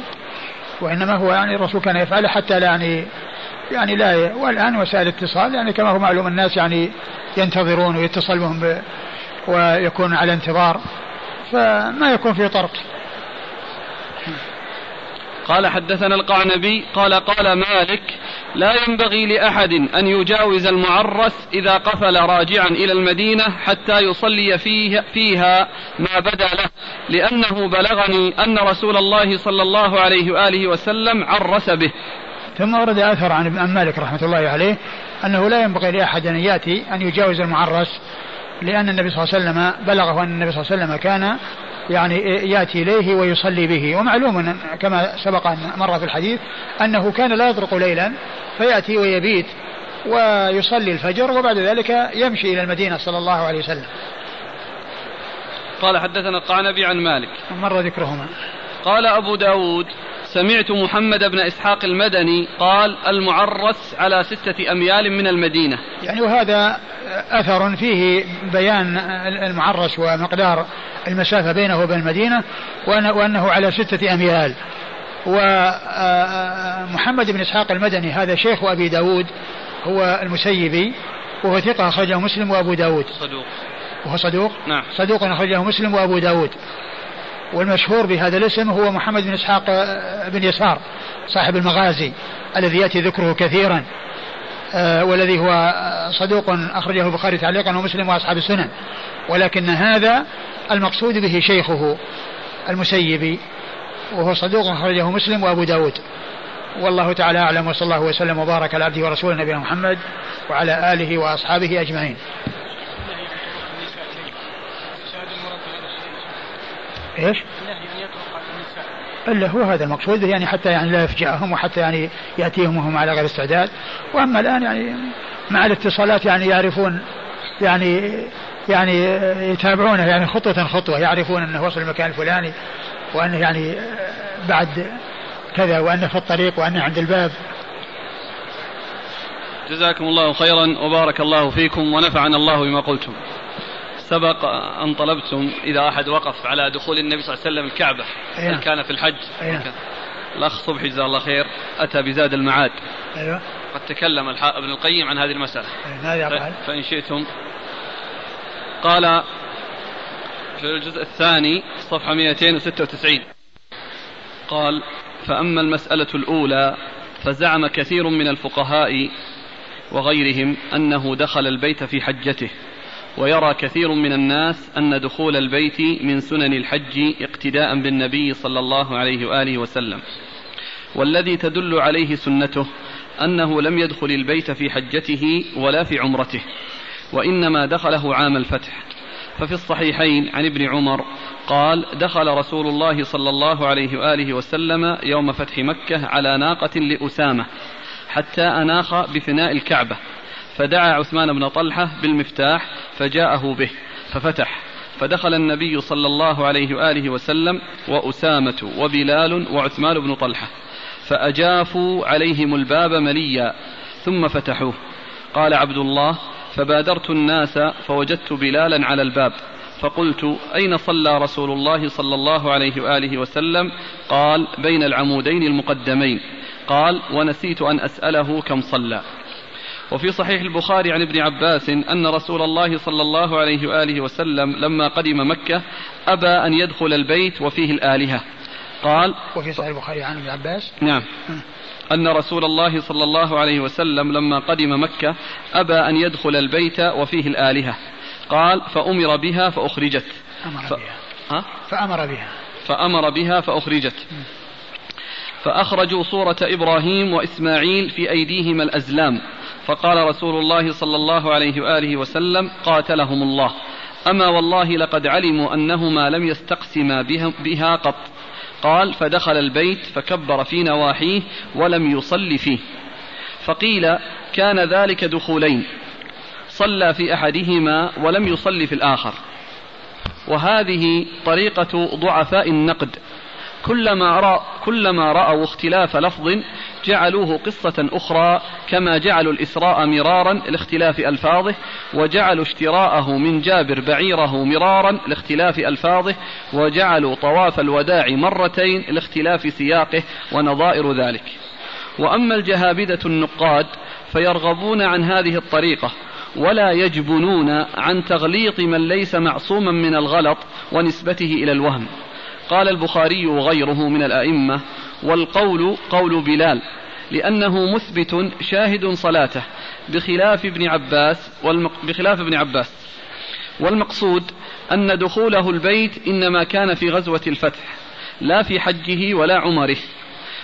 [SPEAKER 2] وإنما هو يعني الرسول كان يفعله حتى لا يعني يعني لا والآن وسائل الاتصال يعني كما هو معلوم الناس يعني ينتظرون ويتصل بهم ويكون على انتظار. فما يكون في طرق.
[SPEAKER 1] قال حدثنا القعنبي قال قال مالك لا ينبغي لأحد أن يجاوز المعرس إذا قفل راجعا إلى المدينة حتى يصلي فيه فيها ما بدا له لأنه بلغني أن رسول الله صلى الله عليه وآله وسلم عرس به.
[SPEAKER 2] ثم ورد أثر عن مالك رحمة الله عليه أنه لا ينبغي لأحد أن يأتي أن يجاوز المعرس لأن النبي صلى الله عليه وسلم بلغه أن النبي صلى الله عليه وسلم كان يعني يأتي إليه ويصلي به. ومعلوم كما سبق أن مر في الحديث أنه كان لا يطرق ليلا فيأتي ويبيت ويصلي الفجر وبعد ذلك يمشي إلى المدينة صلى الله عليه وسلم.
[SPEAKER 1] قال حدثنا القعنبي عن مالك.
[SPEAKER 2] مر ذكرهما.
[SPEAKER 1] قال أبو داود سمعت محمد بن إسحاق المدني قال المعرس على ستة أميال من المدينة.
[SPEAKER 2] يعني وهذا أثر فيه بيان المعرس ومقدار المسافة بينه وبين المدينة وأنه على ستة أميال. ومحمد بن إسحاق المدني هذا شيخ أبي داود هو المسيبي وهو ثقة أخرجه مسلم وأبو داود.
[SPEAKER 1] صدوق.
[SPEAKER 2] وهو صدوق؟
[SPEAKER 1] نعم.
[SPEAKER 2] صدوق أخرجه مسلم وأبو داود. والمشهور بهذا الاسم هو محمد بن إسحاق بن يسار صاحب المغازي الذي يأتي ذكره كثيرا آه، والذي هو صدوق أخرجه البخاري تعليقا ومسلم وأصحاب السنن. ولكن هذا المقصود به شيخه المسيبي وهو صدوق أخرجه مسلم وأبو داود. والله تعالى أعلم وصلى الله وسلم وبارك على عبده ورسوله نبينا محمد وعلى آله وأصحابه أجمعين. إيش؟ الا هو هذا المقصود يعني حتى يعني لا يفجأهم وحتى يعني يأتيهم وهم على غير استعداد. وأما الآن يعني مع الاتصالات يعني يعرفون يعني يعني يتابعونه يعني خطوة خطوة يعرفون إنه وصل المكان الفلاني وأنه يعني بعد كذا وأنه في الطريق وأنه عند الباب.
[SPEAKER 1] جزاكم الله خيرا وبارك الله فيكم ونفعنا الله بما قلتم. سبق أن طلبتم إذا أحد وقف على دخول النبي صلى الله عليه وسلم الكعبة هل كان في الحج؟
[SPEAKER 2] أيه.
[SPEAKER 1] الأخ صبحي جزاه الله خير أتى بزاد المعاد.
[SPEAKER 2] أيوة.
[SPEAKER 1] قد تكلم ابن القيم عن هذه المسألة.
[SPEAKER 2] ماذا
[SPEAKER 1] فإن شئتم. قال في الجزء الثاني صفحة 296 قال فأما المسألة الأولى فزعم كثير من الفقهاء وغيرهم أنه دخل البيت في حجته. ويرى كثير من الناس أن دخول البيت من سنن الحج اقتداء بالنبي صلى الله عليه وآله وسلم. والذي تدل عليه سنته أنه لم يدخل البيت في حجته ولا في عمرته وإنما دخله عام الفتح. ففي الصحيحين عن ابن عمر قال دخل رسول الله صلى الله عليه وآله وسلم يوم فتح مكة على ناقة لأسامة حتى أناخ بفناء الكعبة فدعا عثمان بن طلحة بالمفتاح فجاءه به ففتح فدخل النبي صلى الله عليه وآله وسلم وأسامة وبلال وعثمان بن طلحة فأجافوا عليهم الباب مليا ثم فتحوه. قال عبد الله فبادرت الناس فوجدت بلالا على الباب فقلت أين صلى رسول الله صلى الله عليه وآله وسلم؟ قال بين العمودين المقدمين. قال ونسيت أن أسأله كم صلى. وفي صحيح البخاري عن ابن عباس أن رسول الله صلى الله عليه وآله وسلم لما قدم مكة أبى أن يدخل البيت وفيه الآلهة. قال
[SPEAKER 2] وفي صحيح البخاري عن ابن عباس.
[SPEAKER 1] نعم. أن رسول الله صلى الله عليه وسلم لما قدم مكة أبى أن يدخل البيت وفيه الآلهة. قال فأمر بها فأخرجت.
[SPEAKER 2] أمر ف... بها. ها؟ فأمر بها.
[SPEAKER 1] فأمر بها فأخرجت. فأخرجوا صورة إبراهيم وإسماعيل في أيديهما الأزلام. فقال رسول الله صلى الله عليه وآله وسلم قاتلهم الله. أما والله لقد علموا أنهما لم يستقسما بها قط. قال فدخل البيت فكبر في نواحيه ولم يصل فيه. فقيل كان ذلك دخولين. صلى في أحدهما ولم يصلي في الآخر. وهذه طريقة ضعفاء النقد. كلما رأى كلما رأوا اختلاف لفظ جعلوه قصة أخرى كما جعلوا الإسراء مرارا لاختلاف ألفاظه وجعلوا اشتراءه من جابر بعيره مرارا لاختلاف ألفاظه وجعلوا طواف الوداع مرتين لاختلاف سياقه ونظائر ذلك. وأما الجهابذة النقاد فيرغبون عن هذه الطريقة ولا يجبنون عن تغليط من ليس معصوما من الغلط ونسبته إلى الوهم. قال البخاري وغيره من الأئمة والقول قول بلال لأنه مثبت شاهد صلاته بخلاف ابن عباس والمق... بخلاف ابن عباس. والمقصود أن دخوله البيت إنما كان في غزوة الفتح لا في حجه ولا عمره.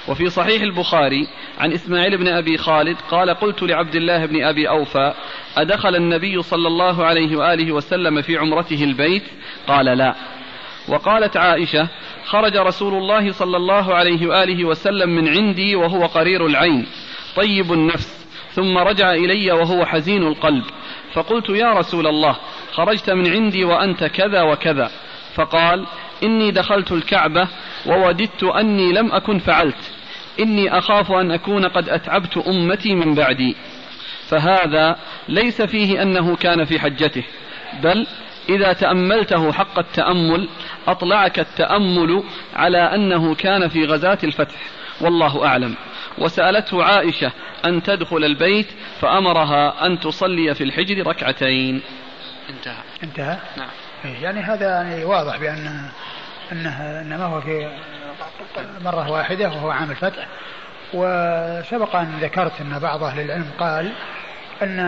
[SPEAKER 1] وفي صحيح البخاري عن إسماعيل بن أبي خالد قال قلت لعبد الله بن أبي أوفى أدخل النبي صلى الله عليه وآله وسلم في عمرته البيت؟ قال لا. وقالت عائشة خرج رسول الله صلى الله عليه وآله وسلم من عندي وهو قرير العين طيب النفس ثم رجع إلي وهو حزين القلب فقلت يا رسول الله خرجت من عندي وأنت كذا وكذا فقال إني دخلت الكعبة ووددت أني لم أكن فعلت إني أخاف أن أكون قد أتعبت أمتي من بعدي فهذا ليس فيه أنه كان في حجته بل إذا تأملته حق التأمل أطلعك التأمل على أنه كان في غزاة الفتح والله أعلم. وسألته عائشة أن تدخل البيت فأمرها أن تصلي في الحجر ركعتين.
[SPEAKER 2] انتهى. انتهى؟ نعم. إيه، يعني هذا يعني واضح بأن أنه إنما هو في مرة واحدة وهو عام الفتح. وسبق أن ذكرت أن بعض أهل العلم قال أن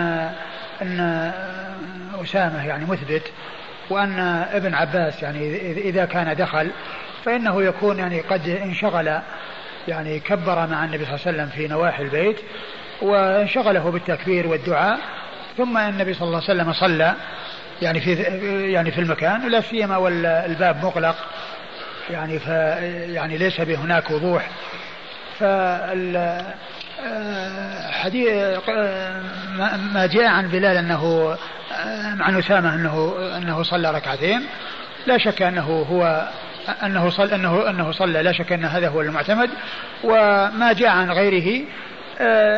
[SPEAKER 2] أن أسامة يعني مثبت وأن ابن عباس يعني إذا كان دخل فإنه يكون يعني قد انشغل يعني كبر مع النبي صلى الله عليه وسلم في نواحي البيت وانشغله بالتكبير والدعاء ثم النبي صلى الله عليه وسلم صلى يعني في يعني في المكان ولا سيما والباب مغلق يعني ف يعني ليس بهناك وضوح. فال حديث ما جاء عن بلال أنه عن أسامة أنه أنه صلى ركعتين. لا شك أنه هو أنه صلى أنه أنه صلى. لا شك أن هذا هو المعتمد. وما جاء عن غيره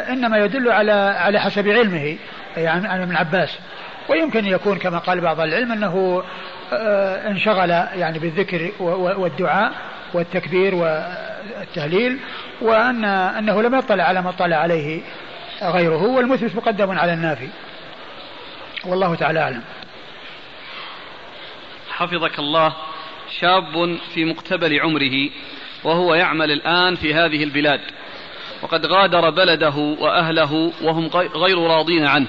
[SPEAKER 2] إنما يدل على على حسب علمه يعني عن ابن عباس. ويمكن يكون كما قال بعض العلم أنه انشغل يعني بالذكر والدعاء. والتكبير والتهليل وأن أنه لم يطلع على ما اطلع عليه غيره والمثبت مقدم على النافي. والله تعالى أعلم.
[SPEAKER 1] حفظك الله شاب في مقتبل عمره وهو يعمل الآن في هذه البلاد. وقد غادر بلده وأهله وهم غير راضين عنه.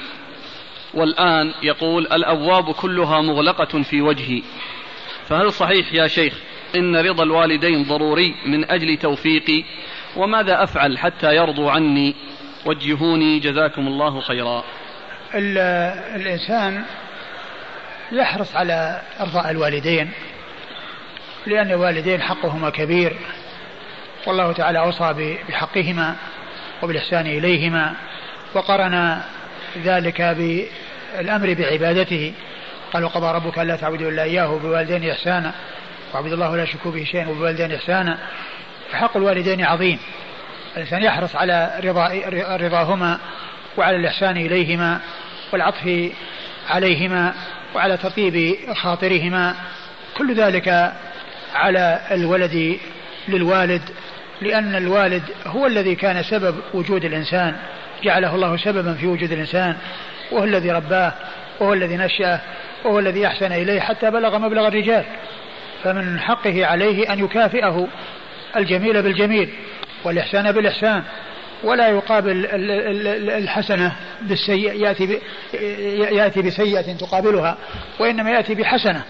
[SPEAKER 1] والآن يقول الأبواب كلها مغلقة في وجهي. فهل صحيح يا شيخ إن رضا الوالدين ضروري من أجل توفيقي وماذا أفعل حتى يرضوا عني؟ وجهوني جزاكم الله خيرا.
[SPEAKER 2] الإنسان يحرص على إرضاء الوالدين لأن الوالدين حقهما كبير والله تعالى أوصى بحقهما وبالإحسان إليهما وقرن ذلك بالأمر بعبادته. قال وقضى ربك ألا تعبدوا إلا إياه وبوالدين إحسانا. واعبدوا الله ولا تشركوا به شيئا وبوالدين إحسانا فحق الوالدين عظيم. الإنسان يحرص على رضا رضاهما وعلى الإحسان إليهما والعطف عليهما وعلى تطيب خاطرهما. كل ذلك على الولد للوالد لأن الوالد هو الذي كان سبب وجود الإنسان. جعله الله سببا في وجود الإنسان. وهو الذي رباه وهو الذي نشأه وهو الذي أحسن إليه حتى بلغ مبلغ الرجال. فمن حقه عليه أن يكافئه الجميل بالجميل والإحسان بالإحسان ولا يقابل الحسنة بالسيئة يأتي يأتي بسيئة تقابلها وإنما يأتي بحسنة.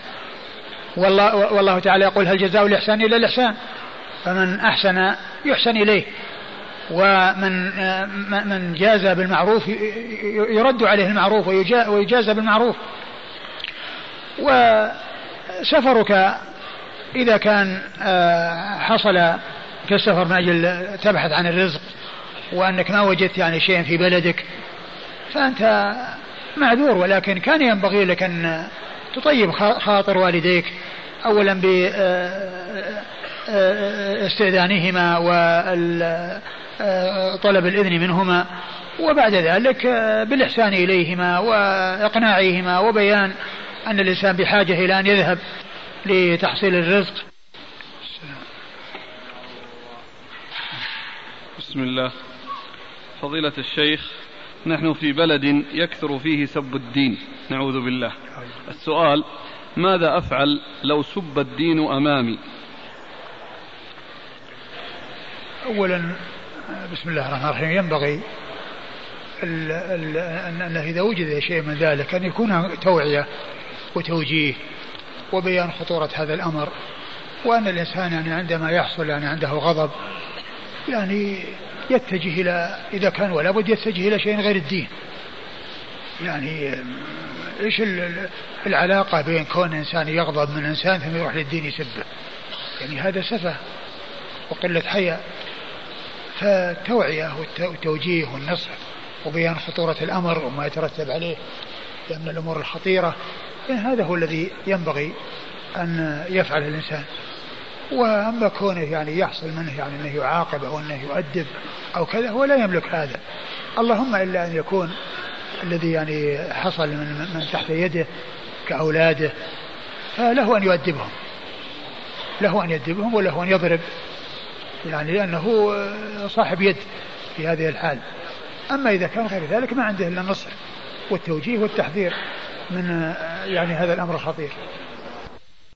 [SPEAKER 2] والله, والله تعالى يقول هل جزاء الإحسان إلا الإحسان؟ فمن أحسن يحسن إليه ومن من جاز بالمعروف يرد عليه المعروف ويجازى بالمعروف. وسفرك إذا كان آه، حصل كالسفر من أجل تبحث عن الرزق وأنك ما وجدت يعني شيئا في بلدك فأنت معذور. ولكن كان ينبغي لك أن تطيب خاطر والديك أولا باستئذانهما وطلب الإذن منهما وبعد ذلك بالإحسان إليهما وإقناعهما وبيان أن الإنسان بحاجة إلى أن يذهب. لتحصيل الرزق.
[SPEAKER 1] بسم الله. فضيلة الشيخ نحن في بلد يكثر فيه سب الدين. نعوذ بالله. السؤال ماذا أفعل لو سب الدين أمامي؟
[SPEAKER 2] أولا بسم الله الرحمن الرحيم. ينبغي أن إذا وجد شيء من ذلك أن يكون توعية وتوجيه. وبيان خطورة هذا الأمر وأن الإنسان يعني عندما يحصل يعني عنده غضب يعني يتجه إلى إذا كان ولا بد يتجه إلى شيء غير الدين. يعني إيش العلاقة بين كون إنسان يغضب من إنسان ثم يروح للدين يسبه؟ يعني هذا سفه وقلة حياء. فالتوعية والتوجيه والنصح وبيان خطورة الأمر وما يترتب عليه من الأمور الخطيرة هذا هو الذي ينبغي أن يفعل الإنسان. وأما كونه يعني يحصل منه يعني أنه يعاقب أو أنه يؤدب أو كذا هو لا يملك هذا. اللهم إلا أن يكون الذي يعني حصل من, من تحت يده كأولاده فله أن يؤدبهم. له أن يؤدبهم وله أن يضرب يعني لأنه صاحب يد في هذه الحال. أما إذا كان غير ذلك ما عنده إلا النصر والتوجيه والتحذير. من يعني هذا الأمر الخطير